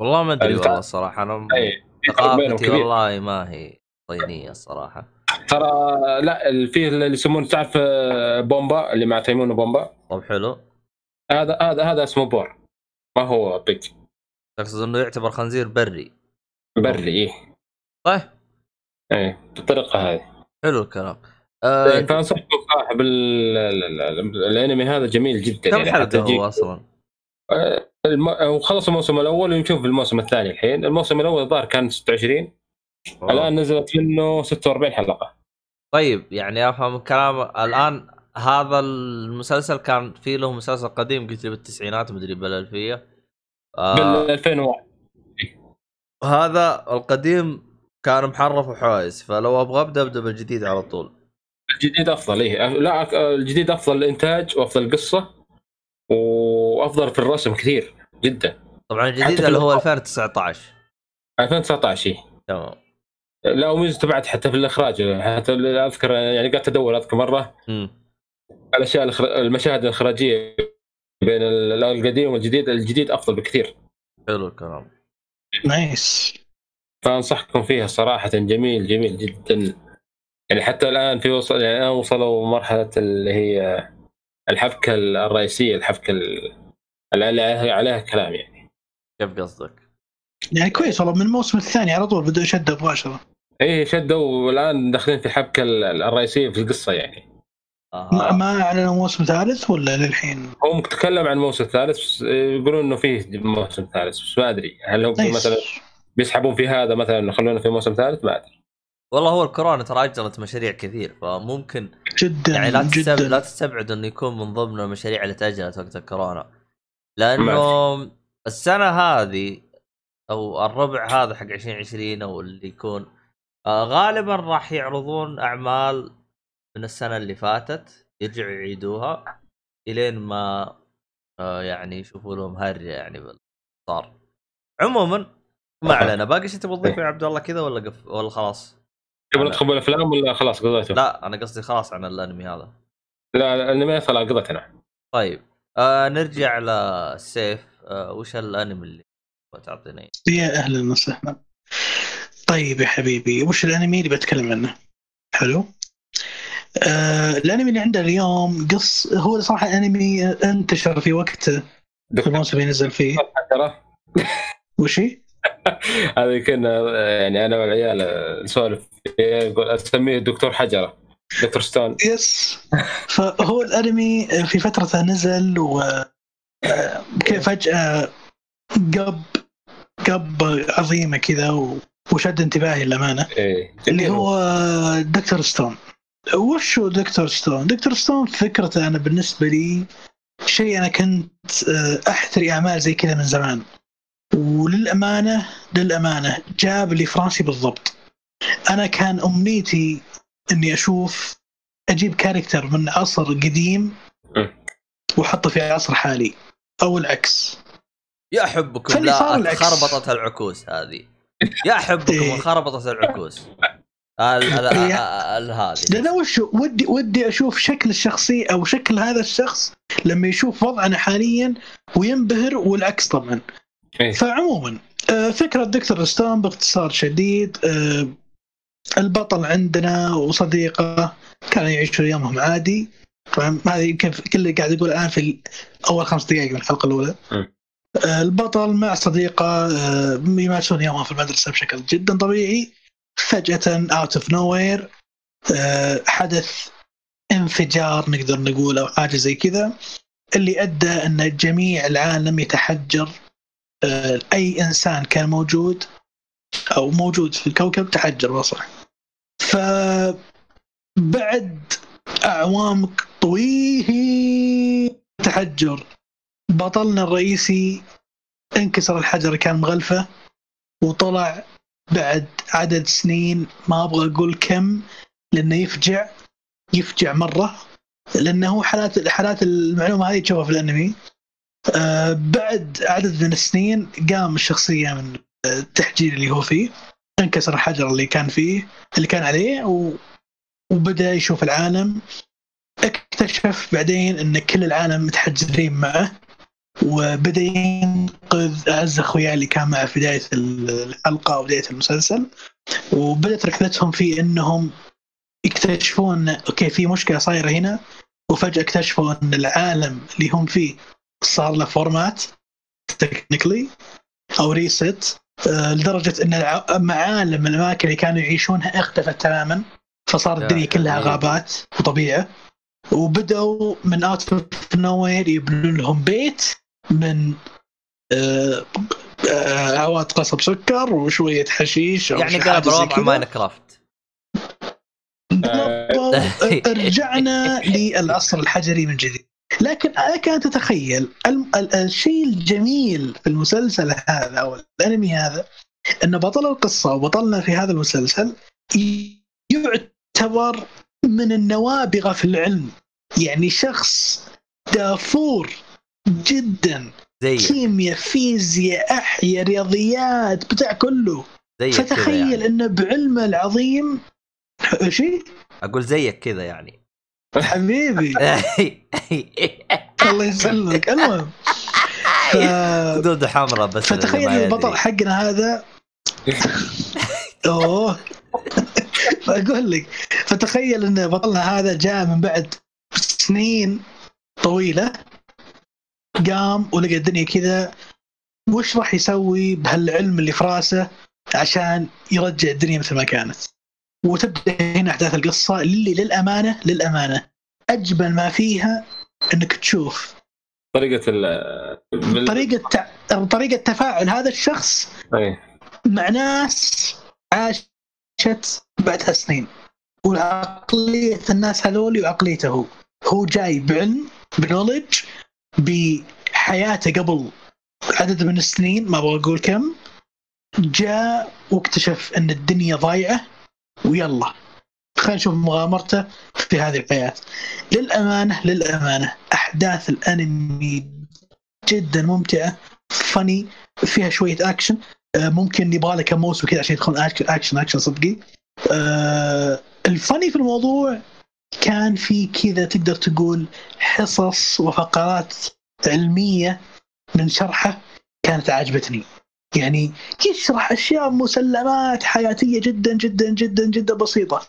والله ما أدري والله الصراحه أنا بينهم ثقافتي والله ما هي صينية الصراحة. ترى لا ال- في اللي يسمونه تعرف آه، بومبا اللي مع تيمون بومبا طب حلو. هذا هذا هذا اسمه boar. ما هو pig تقصد إنه يعتبر خنزير بري. بري إيه. طيب إيه بالطريقة هذه. حلو الكلام. آه إيه، فانصحكم صراحة بالانمي هذا جميل جدا كم يعني حلقة هو أصلا؟ آه، الم... هو خلص الموسم الأول ونشوف الموسم الثاني الحين. الموسم الأول الظاهر كان 26 الآن نزلت منه 46 حلقة. طيب يعني افهم كلام الآن هذا المسلسل كان في له مسلسل قديم قلت لي بالتسعينات مدري بالألفية. آه. بال 2001 هذا القديم كان محرف وحوايز فلو أبغى أبدأ أبدأ بالجديد على طول. الجديد أفضل إيه. لا الجديد أفضل انتاج وأفضل قصه وأفضل في الرسم كثير جدا. طبعا الجديد اللي هو الإخراج. 2019 2019 إيه. تمام. لا وميزته بعد حتى في الإخراج. حتى أذكر يعني قعدت أدور أذكر مرة مم. الأشياء المشاهد الإخراجية بين ال- القديم والجديد الجديد أفضل بكثير. حلو الكلام. نايس. فأنصحكم فيها صراحة جميل جميل جدا. يعني حتى الآن في وصل يعني الآن وصلوا مرحلة اللي هي الحبكة الرئيسية الحبكة ال- اللي عليها كلام يعني. كيف قصدك؟ يعني كويس والله من الموسم الثاني على طول بدأوا يشدوا مباشرة إيه شدوا والآن داخلين في الحبكة ال- الرئيسية في القصة يعني. ما, آه. ما أعلنوا موسم ثالث ولا للحين؟ هو متكلم عن موسم ثالث بس يقولون إنه فيه موسم ثالث بس ما أدري. هل هم. مثلا بيسحبون في هذا مثلا يخلونه في موسم ثالث؟ ما أدري. والله هو الكورونا ترى اجلت مشاريع كثير فممكن جدا يعني لا جدا. تستبعد لا تستبعد إنه يكون من ضمن المشاريع اللي تأجلت وقت الكورونا. لأنه السنة هذه أو الربع هذا حق 2020 أو اللي يكون آه غالبا راح يعرضون أعمال من السنة اللي فاتت يرجعوا يعيدوها إلين ما آه يعني يشوفوا لهم هرجة يعني صار. عموما ما علينا. باقي شيء تبغى تضيفه يا عبد الله كذا ولا قف ولا خلاص؟ تبغى ندخل بالافلام ولا خلاص قضيته؟ لا أنا قصدي خلاص عن الأنمي هذا. لا لا، الانمي خلاص قضيت أنا طيب آه نرجع للسيف آه وش الأنمي اللي تعطيني؟ يا أهلا وسهلا. طيب يا حبيبي وش الأنمي اللي بتكلم عنه؟ حلو. آه الأنمي اللي عندنا اليوم قص هو صراحة أنمي انتشر في وقته الموسم اللي نزل فيه. ترى وش هي؟ هذه كنا يعني أنا والعيال نسولف يقول أسميه دكتور حجرة Doctor Stone. yes. فهو الأنمي في فترته نزل و آه، فجأة قب قب عظيمة كذا و- وشد انتباهي للأمانة إيه. اللي هو Doctor Stone وش هو Doctor Stone؟ Doctor Stone فكرته أنا بالنسبة لي شيء أنا كنت آه، أحتري أعمال زي كذا من زمان وللأمانة للأمانة جاب اللي في راسي بالضبط أنا كان أمنيتي إني أشوف أجيب كاركتر من عصر قديم. وأحطه في عصر حالي أو العكس يا حبكم لا. خربطت العكوس هذه يا حبكم إيه. خربطت العكوس ال- ال- ال- ال- هذه لأن وش ودي ودي أشوف شكل الشخصيه أو شكل هذا الشخص لما يشوف وضعنا حاليا وينبهر والعكس طبعا إيه. فعموما آه، فكرة Doctor Stone باختصار شديد آه، البطل عندنا وصديقه كانوا يعيشوا يومهم عادي فاهم هذا يمكن كل اللي قاعد يقول الآن في أول خمس دقائق من الحلقة الأولى م. آه، البطل مع صديقه آه، يمارسون يومهم في المدرسة بشكل جدا طبيعي. فجأة out of nowhere حدث انفجار نقدر نقول أو حاجة زي كذا اللي أدى أن جميع العالم يتحجر آه، أي إنسان كان موجود أو موجود في الكوكب تحجر بصح فبعد أعوام طويلة تحجر بطلنا الرئيسي انكسر الحجر كان مغلفة وطلع بعد عدد سنين ما أبغى أقول كم لأنه يفجع يفجع مرة لأنه حالات حالات المعلومة هذه تشوفها في الأنمي. آه بعد عدد من السنين قام الشخصية من التحجير اللي هو فيه انكسر الحجر اللي كان فيه اللي كان عليه و... وبدأ يشوف العالم. اكتشف بعدين إن كل العالم متحجرين معه. وبدأ ينقذ أعز اخوياه اللي كان معه في بداية الحلقة أو بداية المسلسل. وبدأت رحلتهم في إنهم يكتشفون okay في مشكلة صايرة هنا وفجأة اكتشفوا إن العالم اللي هم فيه صار له format technically أو reset لدرجة إن معالم الأماكن اللي كانوا يعيشونها اختفت تماما فصار يا الدنيا كلها. غابات وطبيعة. وبدأوا من out of nowhere يبنون لهم بيت. من آه، آه، عواد قصب سكر وشوية حشيش أو يعني قلب زي الوضع كذا. ماينكرافت بالضبط. رجعنا للعصر الحجري من جديد. لكن لك ان تتخيل الشيء الجميل في المسلسل هذا أو الأنمي هذا إن بطل القصة وبطلنا في هذا المسلسل يعتبر من النوابغة في العلم. يعني شخص دافور جدا. زي كيمياء فيزياء أحياء رياضيات بتاع كله. زيك فتخيل يعني. إنه بعلمه العظيم. شيء أقول زيك كذا يعني. حبيبي. الله يسلمك. المهم. ف... خدود حمراء بس فتخيل البطل. حقنا هذا. أوه. أقول لك. فتخيل إن بطلنا هذا جاء من بعد سنين طويلة. قام ولقى الدنيا كذا وش راح يسوي بهالعلم اللي في راسه عشان يرجع الدنيا مثل ما كانت وتبدأ هنا أحداث القصة اللي للأمانة للأمانة أجمل ما فيها إنك تشوف طريقة ال بال- طريقة. طريقة تفاعل هذا الشخص أي. مع ناس عاشت بعدها سنين وعقلية الناس هذول وعقليته هو هو جاي بعلم بنولج بحياته قبل عدد من السنين ما أبغى أقول كم جاء واكتشف أن الدنيا ضايعة ويلا. خلينا نشوف مغامرته في هذه الحياة. للأمانة للأمانة أحداث الأنمي جدا ممتعة funny فيها شوية أكشن. آه، ممكن يبغى له كم موسم كذا عشان يدخل action action action صدقي. آه، ال funny في الموضوع كان في كذا تقدر تقول حصص وفقرات علمية من شرحه كانت عجبتني يعني يشرح أشياء مسلمات حياتية جدا جدا جدا جدا بسيطة.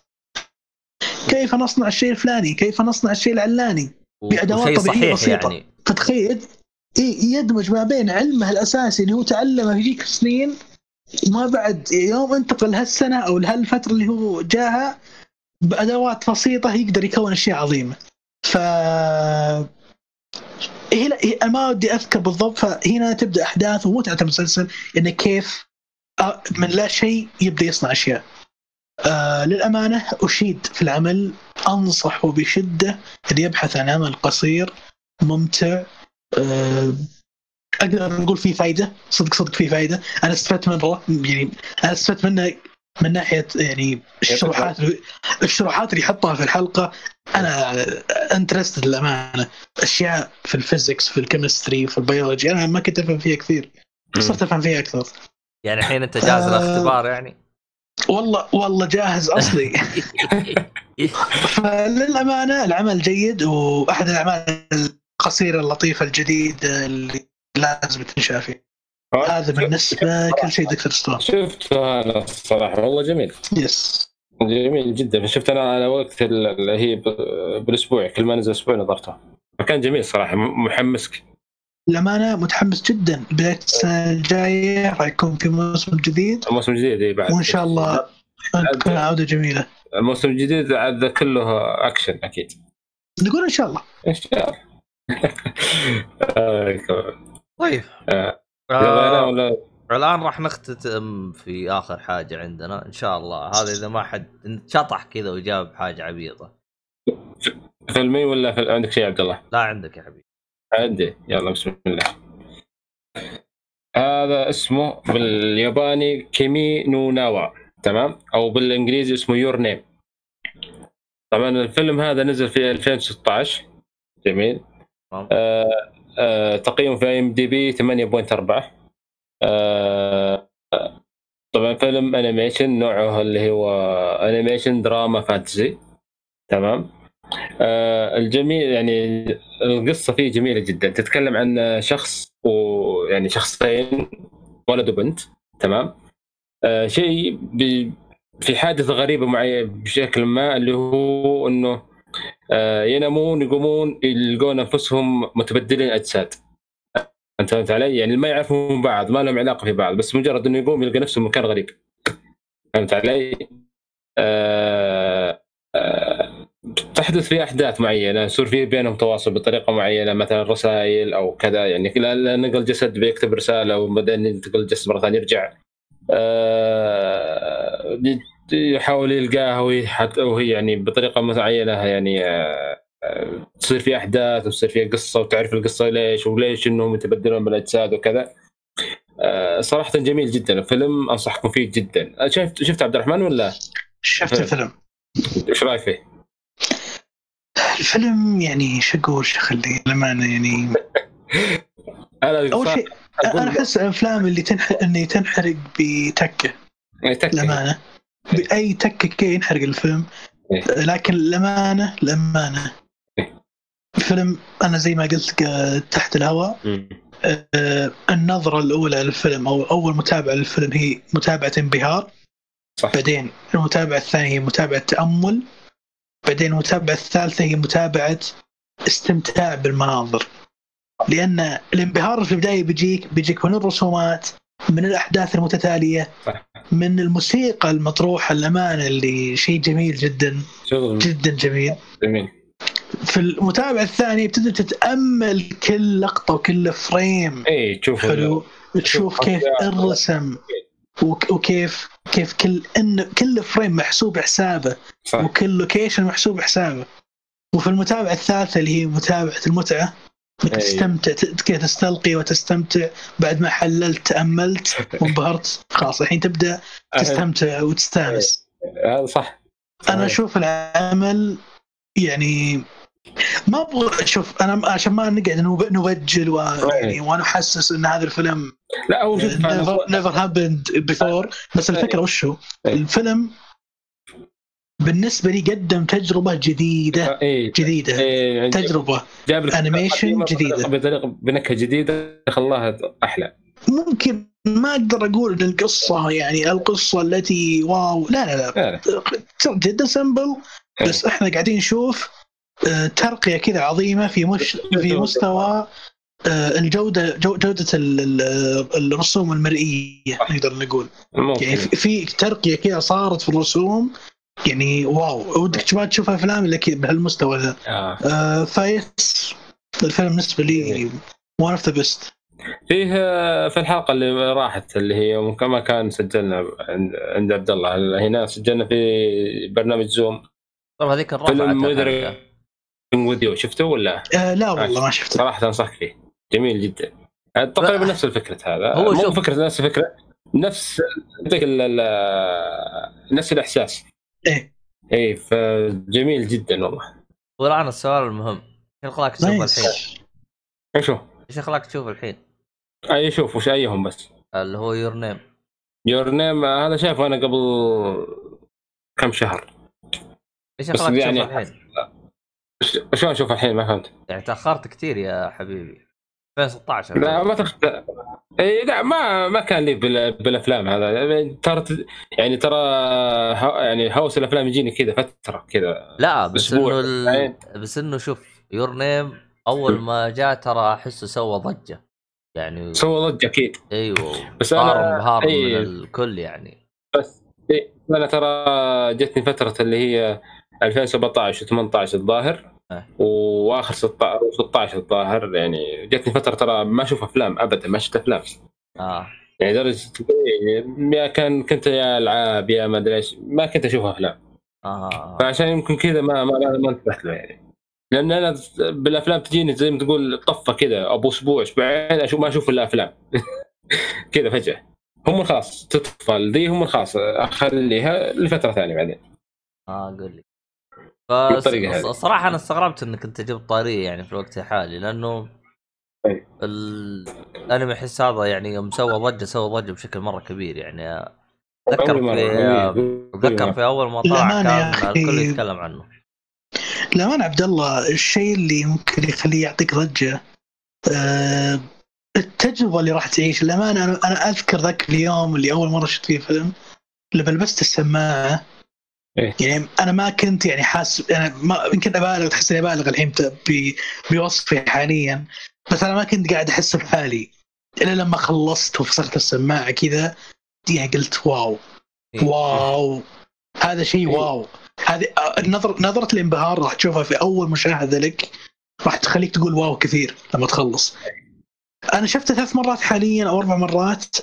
كيف نصنع الشيء الفلاني؟ كيف نصنع الشيء العلاني؟ طبيعية صحيح بسيطة. يعني. فتخيل يدمج ما بين علمه الأساسي اللي هو تعلمه في ذيك السنين وما بعد يوم انتقل هالسنة أو لهالفتره اللي هو جاها بأدوات بسيطة يقدر يكون اشياء عظيمه. ف هنا ما ودي أذكر بالضبط فهنا تبدأ أحداث ومتعه المسلسل انه كيف آه، من لا شيء يبدأ يصنع أشياء. آه للأمانة أشيد في العمل انصح بشدة أن يبحث عن عمل قصير ممتع آه، أقدر نقول فيه فائده صدق صدق فيه فائده أنا استفدت مره يعني أنا استفدت منه من ناحية يعني الشروحات الشروحات اللي يحطها في الحلقة أنا interested للأمانة. أشياء في ال physics في ال chemistry في البيولوجي أنا ما كنت أفهم فيها كثير. صرت أفهم فيها أكثر. يعني الحين أنت جاهز آه. للاختبار يعني؟ والله والله جاهز أصلي. فللأمانة العمل جيد وأحد الأعمال القصيرة اللطيفة الجديدة اللي لازم تنشاف فيه هذا بالنسبة كل شيء دكتور ستون شفته أنا الصراحة والله جميل. يس جميل جدا. شفت أنا على وقت ال- اللي هي بالأسبوع كل ما نزل أسبوع نظرته. فكان جميل صراحة م- محمسك. للأمانة متحمس جدا بداية السنة الجاية راح يكون في موسم جديد. الموسم الجديد إيه بعد. وإن شاء الله تكون عودة جميلة. الموسم الجديد عاد كله أكشن أكيد. نقول إن شاء الله. إن شاء الله. آه،. طيب. آه. ولا الآن راح نختتم في آخر حاجة عندنا إن شاء الله. هذا إذا ما حد شطح كذا وجاب حاجة عبيطة. فيلمي ولا في... عندك شيء يا عبد الله؟ لا عندك يا حبيبي. عندي. يلا بسم الله. هذا اسمه بالياباني Kimi no Na wa تمام؟ أو بالإنجليزي اسمه Your Name. طبعا الفيلم هذا نزل في 2016 جميل. آه آه تقييمه في IMDb 8.4 آه طبعا فيلم animation نوعه اللي هو animation دراما fantasy تمام؟ آه الجميل يعني القصة فيه جميلة جدا. تتكلم عن شخص ويعني شخصين ولد وبنت. تمام؟ آه شيء في حادثة غريبة معي بشكل ما اللي هو إنه ينامون يقومون يلقون أنفسهم متبدلين أجساد أنت فهمت علي؟ يعني ما يعرفون بعض ما لهم علاقة في بعض بس مجرد إنه يقوم يلقى نفسه مكان غريب فهمت علي؟ آه آه تحدث في أحداث معينة يصير في بينهم تواصل بطريقة معينة مثلا رسائل أو كذا يعني نقل جسد بيكتب رسالة وبعدين ينتقل الجسد مرة ثانية يرجع آه، يحاول يلقاها وهي يعني بطريقة معينه يعني آه، آه، تصير في أحداث وتصير فيها قصة وتعرف القصة ليش وليش إنهم يتبدلون بالأجساد وكذا. آه، صراحة جميل جدا الفيلم أنصحكم فيه جدا. شفت شفت عبد الرحمن ولا؟ شفت الفيلم. إيش رأيك فيه؟ الفيلم يعني شو أقول شو أخليه؟ للامانه يعني أنا أول شيء أنا أحس الافلام اللي تنحرق اللي تنحرق بتكة. يتكي. للأمانة. بأي تكه كذا ينحرق الفيلم. إيه. لكن الامانه الامانه الفيلم أنا زي ما قلت ق- تحت الهواء. آه، النظرة الأولى للفيلم أو أول متابعة للفيلم هي متابعة انبهار. صح. بعدين المتابعة الثانية هي متابعة تأمل. بعدين المتابعة الثالثة هي متابعة استمتاع بالمناظر. لأن الانبهار في البداية بيجيك بيجيك من الرسومات من الأحداث المتتالية صح. من الموسيقى المطروحة الامانه اللي شيء جميل جدا شغل. جدا جميل. جميل. في المتابعه الثانية بتبدا تتأمل كل لقطة وكل فريم. اي تشوف حلو. تشوف كيف الرسم. وك- وكيف كيف كل ان كل frame محسوب حسابه صح. وكل location محسوب حسابه وفي المتابعه الثالثة اللي هي متابعة المتعة. تستمتع ت- كذا تستلقي وتستمتع بعد ما حللت تاملت وانبهرت خلاص الحين تبدأ تستمتع وتستانس. هذا صح. أنا أشوف العمل يعني ما أبغى أشوف أنا عشان ما نقعد نبجل و... يعني وأنا حاسس إن هذا الفيلم لا هو never happened before. بس الفكرة وش هو؟ الفيلم بالنسبة لي قدم تجربة جديدة اي جديدة. إيه، تجربة. جاب قديمة جديدة. بطريقه بنكهة جديدة خلاها أحلى. ممكن ما أقدر أقول إن القصة يعني القصة التي واو. لا لا لا. جدا سمبل بس إحنا قاعدين نشوف آه، ترقية كذا عظيمة في مش في مستوى آه، الجودة جو- جودة ال- ال- الرسوم المرئية نقدر نقول. ممكن. يعني في ترقية كذا صارت في الرسوم. يعني واو ودك تبغى تشوف أفلام اللي كذا بهالمستوى ذا. آه. آه، فيس الفيلم بالنسبة لي one of the best فيه آه، في الحلقة اللي راحت اللي هي ممكن ما كان سجلنا عند عند عبد الله. هنا سجلنا في برنامج Zoom طب هذيك الرفعه فيلم. مدري. وذ يو شفته ولا؟ آه لا والله ما شفته. صراحة أنصحك فيه. جميل جدا. تقريبا نفس الفكرة هذا. هو مو شوف- فكرة نفس الفكرة. نفس يعطيك ال- ال- نفس الإحساس. إيه. اي فجميل جدا والله. والان السؤال المهم. إيش خلاك تشوف. الحين؟ شو إيش خلاك تشوف الحين؟ أي شوف وش أيهم بس؟ اللي هو يور نيم Your Name هذا شايفه أنا قبل كم شهر. إيش خلاك تشوف يعني- الحين؟ شلون أشوف الحين؟ ما فهمت. يعني تأخرت كثير يا حبيبي. 2016 لا ما تخت... اي لا ما ما كان لي بال... بالأفلام هذا. يعني ترى يعني ترى ه... يعني هوس الأفلام يجيني كذا فترة كذا لا بس إنه ال... بس إنه شوف Your Name أول ما جاء ترى احسه سوى ضجة. يعني سوى ضجة أكيد. أيوه بس أنا انبهار من إيه. الكل يعني. بس إيه أنا ترى جتني فترة اللي هي 2017 و18 الظاهر. وآخر 16 16 الظاهر يعني جتني فترة ترى ما أشوف أفلام ابدا ما شفت أفلام. آه. يعني درجة يا كان كنت يا ألعاب يا ما أدري إيش ما كنت أشوف أفلام. آه فعشان يمكن كذا ما ما ما انتبهت له يعني. لأن أنا بالأفلام تجيني زي ما تقول طفة كذا أبو أسبوع أسبوعين أشوف ما أشوف إلا أفلام. كذا فجأة. هم خلاص تطفى ذي هم خلاص اخليها لفترة ثانية بعدين. آه قول لي. صراحة أنا استغربت إنك أنت جبت طارية يعني في الوقت الحالي لأنه أي. ال- الانمي احس هذا يعني يوم سوى ضجة سوى ضجة بشكل مرة كبير يعني أتذكر في أول- أتذكر في أول ما طلع كان. الكل يتكلم عنه للأمانة عبد الله الشيء اللي ممكن يخليه يعطيك ضجة آه، التجربة اللي راح تعيش للأمانة أنا أنا أذكر ذاك اليوم اللي أول مرة شفت فيه فيلم لما لبست السماعة إيه. يعني أنا ما كنت يعني حاسس أنا ما يمكن أبالغ تحس إني أبالغ الحين بوصفي حاليا بس أنا ما كنت قاعد أحس بحالي إلا لما خلصت وفصلت السماعة كذا يعني قلت واو إيه. واو هذا شيء إيه. واو هذه نظر نظرة الانبهار راح تشوفها في أول مشاهدة لك راح تخليك تقول واو كثير لما تخلص أنا شفته ثلاث مرات حاليا أو أربع مرات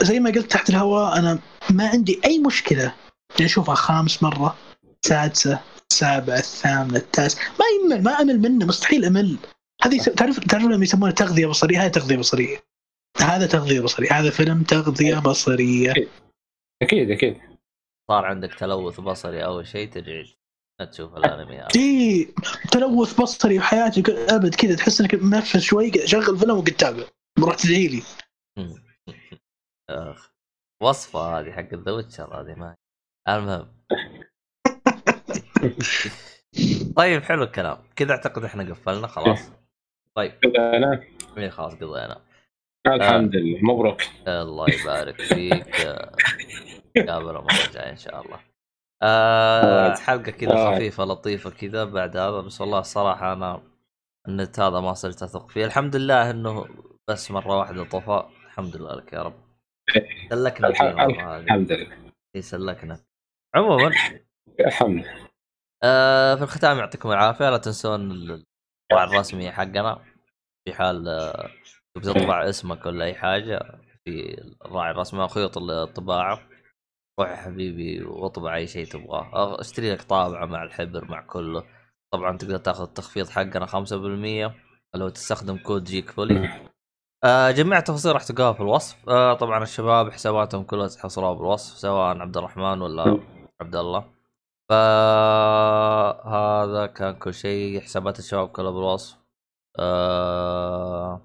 زي ما قلت تحت الهواء أنا ما عندي أي مشكلة إني أشوفها خامس مرة سادسة السابعة الثامنة التاسعة. ما يمل ما أمل منه مستحيل أمل. هذه تعرف تعرف لما يسمونها تغذية بصرية؟ هذه تغذية بصرية. هذا تغذية بصرية. هذا فيلم تغذية بصرية. أكيد أكيد. صار عندك تلوث بصري أول شيء ترجع تشوف الأنمي. هذا دي تلوث بصري وحياتي أبد. كذا تحس إنك منفس شوي شغل فيلم وقد تتابع. بروح تدعي لي. أخ. وصفة هذه حق ذا ويتشر هذه ما المهم. طيب حلو الكلام. كذا أعتقد إحنا قفلنا خلاص. طيب. أنا إيه خلاص قضينا. الحمد لله مبروك. الله يبارك فيك. قابل المره الجايه إن شاء الله. آه حلقة كذا آه. خفيفة لطيفة كذا بعد هذا بس والله الصراحه أنا النت هذا ما صرت أثق فيه. الحمد لله إنه بس مرة واحدة طفى. الحمد لله لك يا رب. سلكنا فيه الحمد لله. إيه، سلكنا. عموما. الحمد. آه في الختام يعطيكم العافية لا تنسون الطباعة الرسمية حقنا. في حال آه، تبي تطبع اسمك ولا أي حاجة في الراعي الرسمي خيوط الطباعة. روح يا حبيبي واطبع أي شيء تبغاه. اشتري لك طابعة مع الحبر مع كله. طبعا تقدر تاخذ التخفيض حقنا 5% لو تستخدم كود جيك فولي آه جميع التفاصيل راح تلقاها في الوصف. آه طبعا الشباب حساباتهم كلها تحصلوها بالوصف سواء عبد الرحمن ولا عبد الله. فهذا كان كل شيء حسابات الشباب كلها بالوصف آه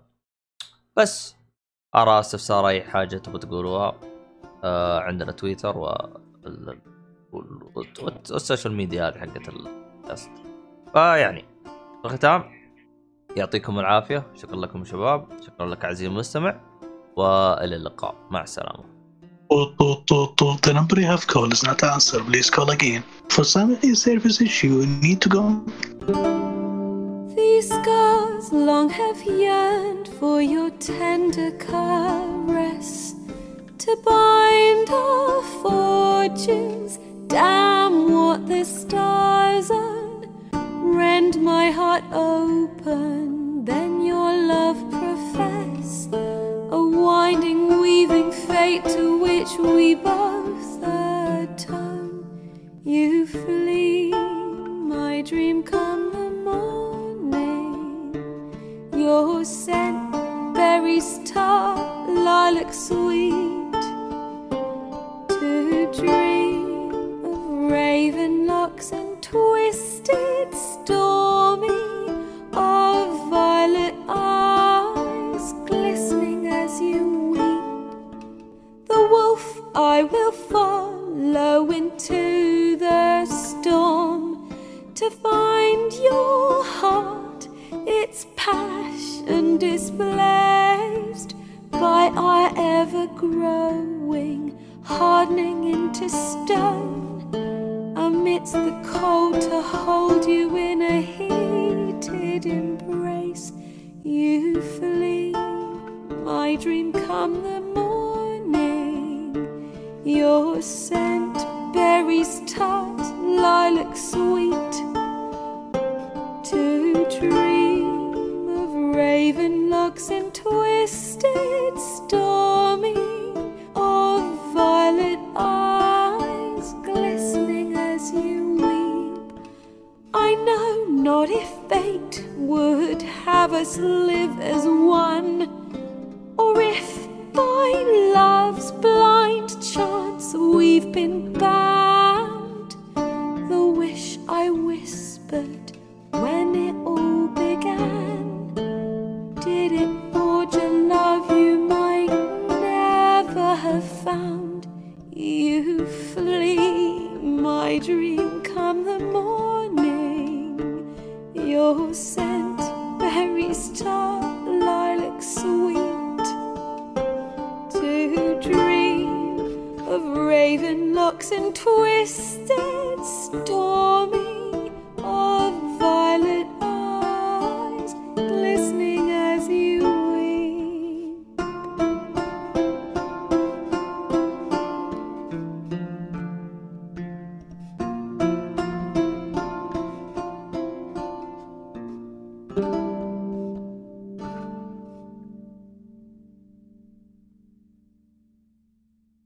بس. آراء استفسار أي حاجة تبغى تقولوها آه عندنا تويتر و وال social media هذه حقت البودكاست فيعني في الختام يعطيكم العافية. شكرا لكم شباب. شكرا لك عزيزي المستمع. وإلى اللقاء. مع السلامة. The number you have called is not answered. Please call again. For some service issue, you need to go. These scars long have yearned for your tender caress to bind our fortunes. Damn what the we both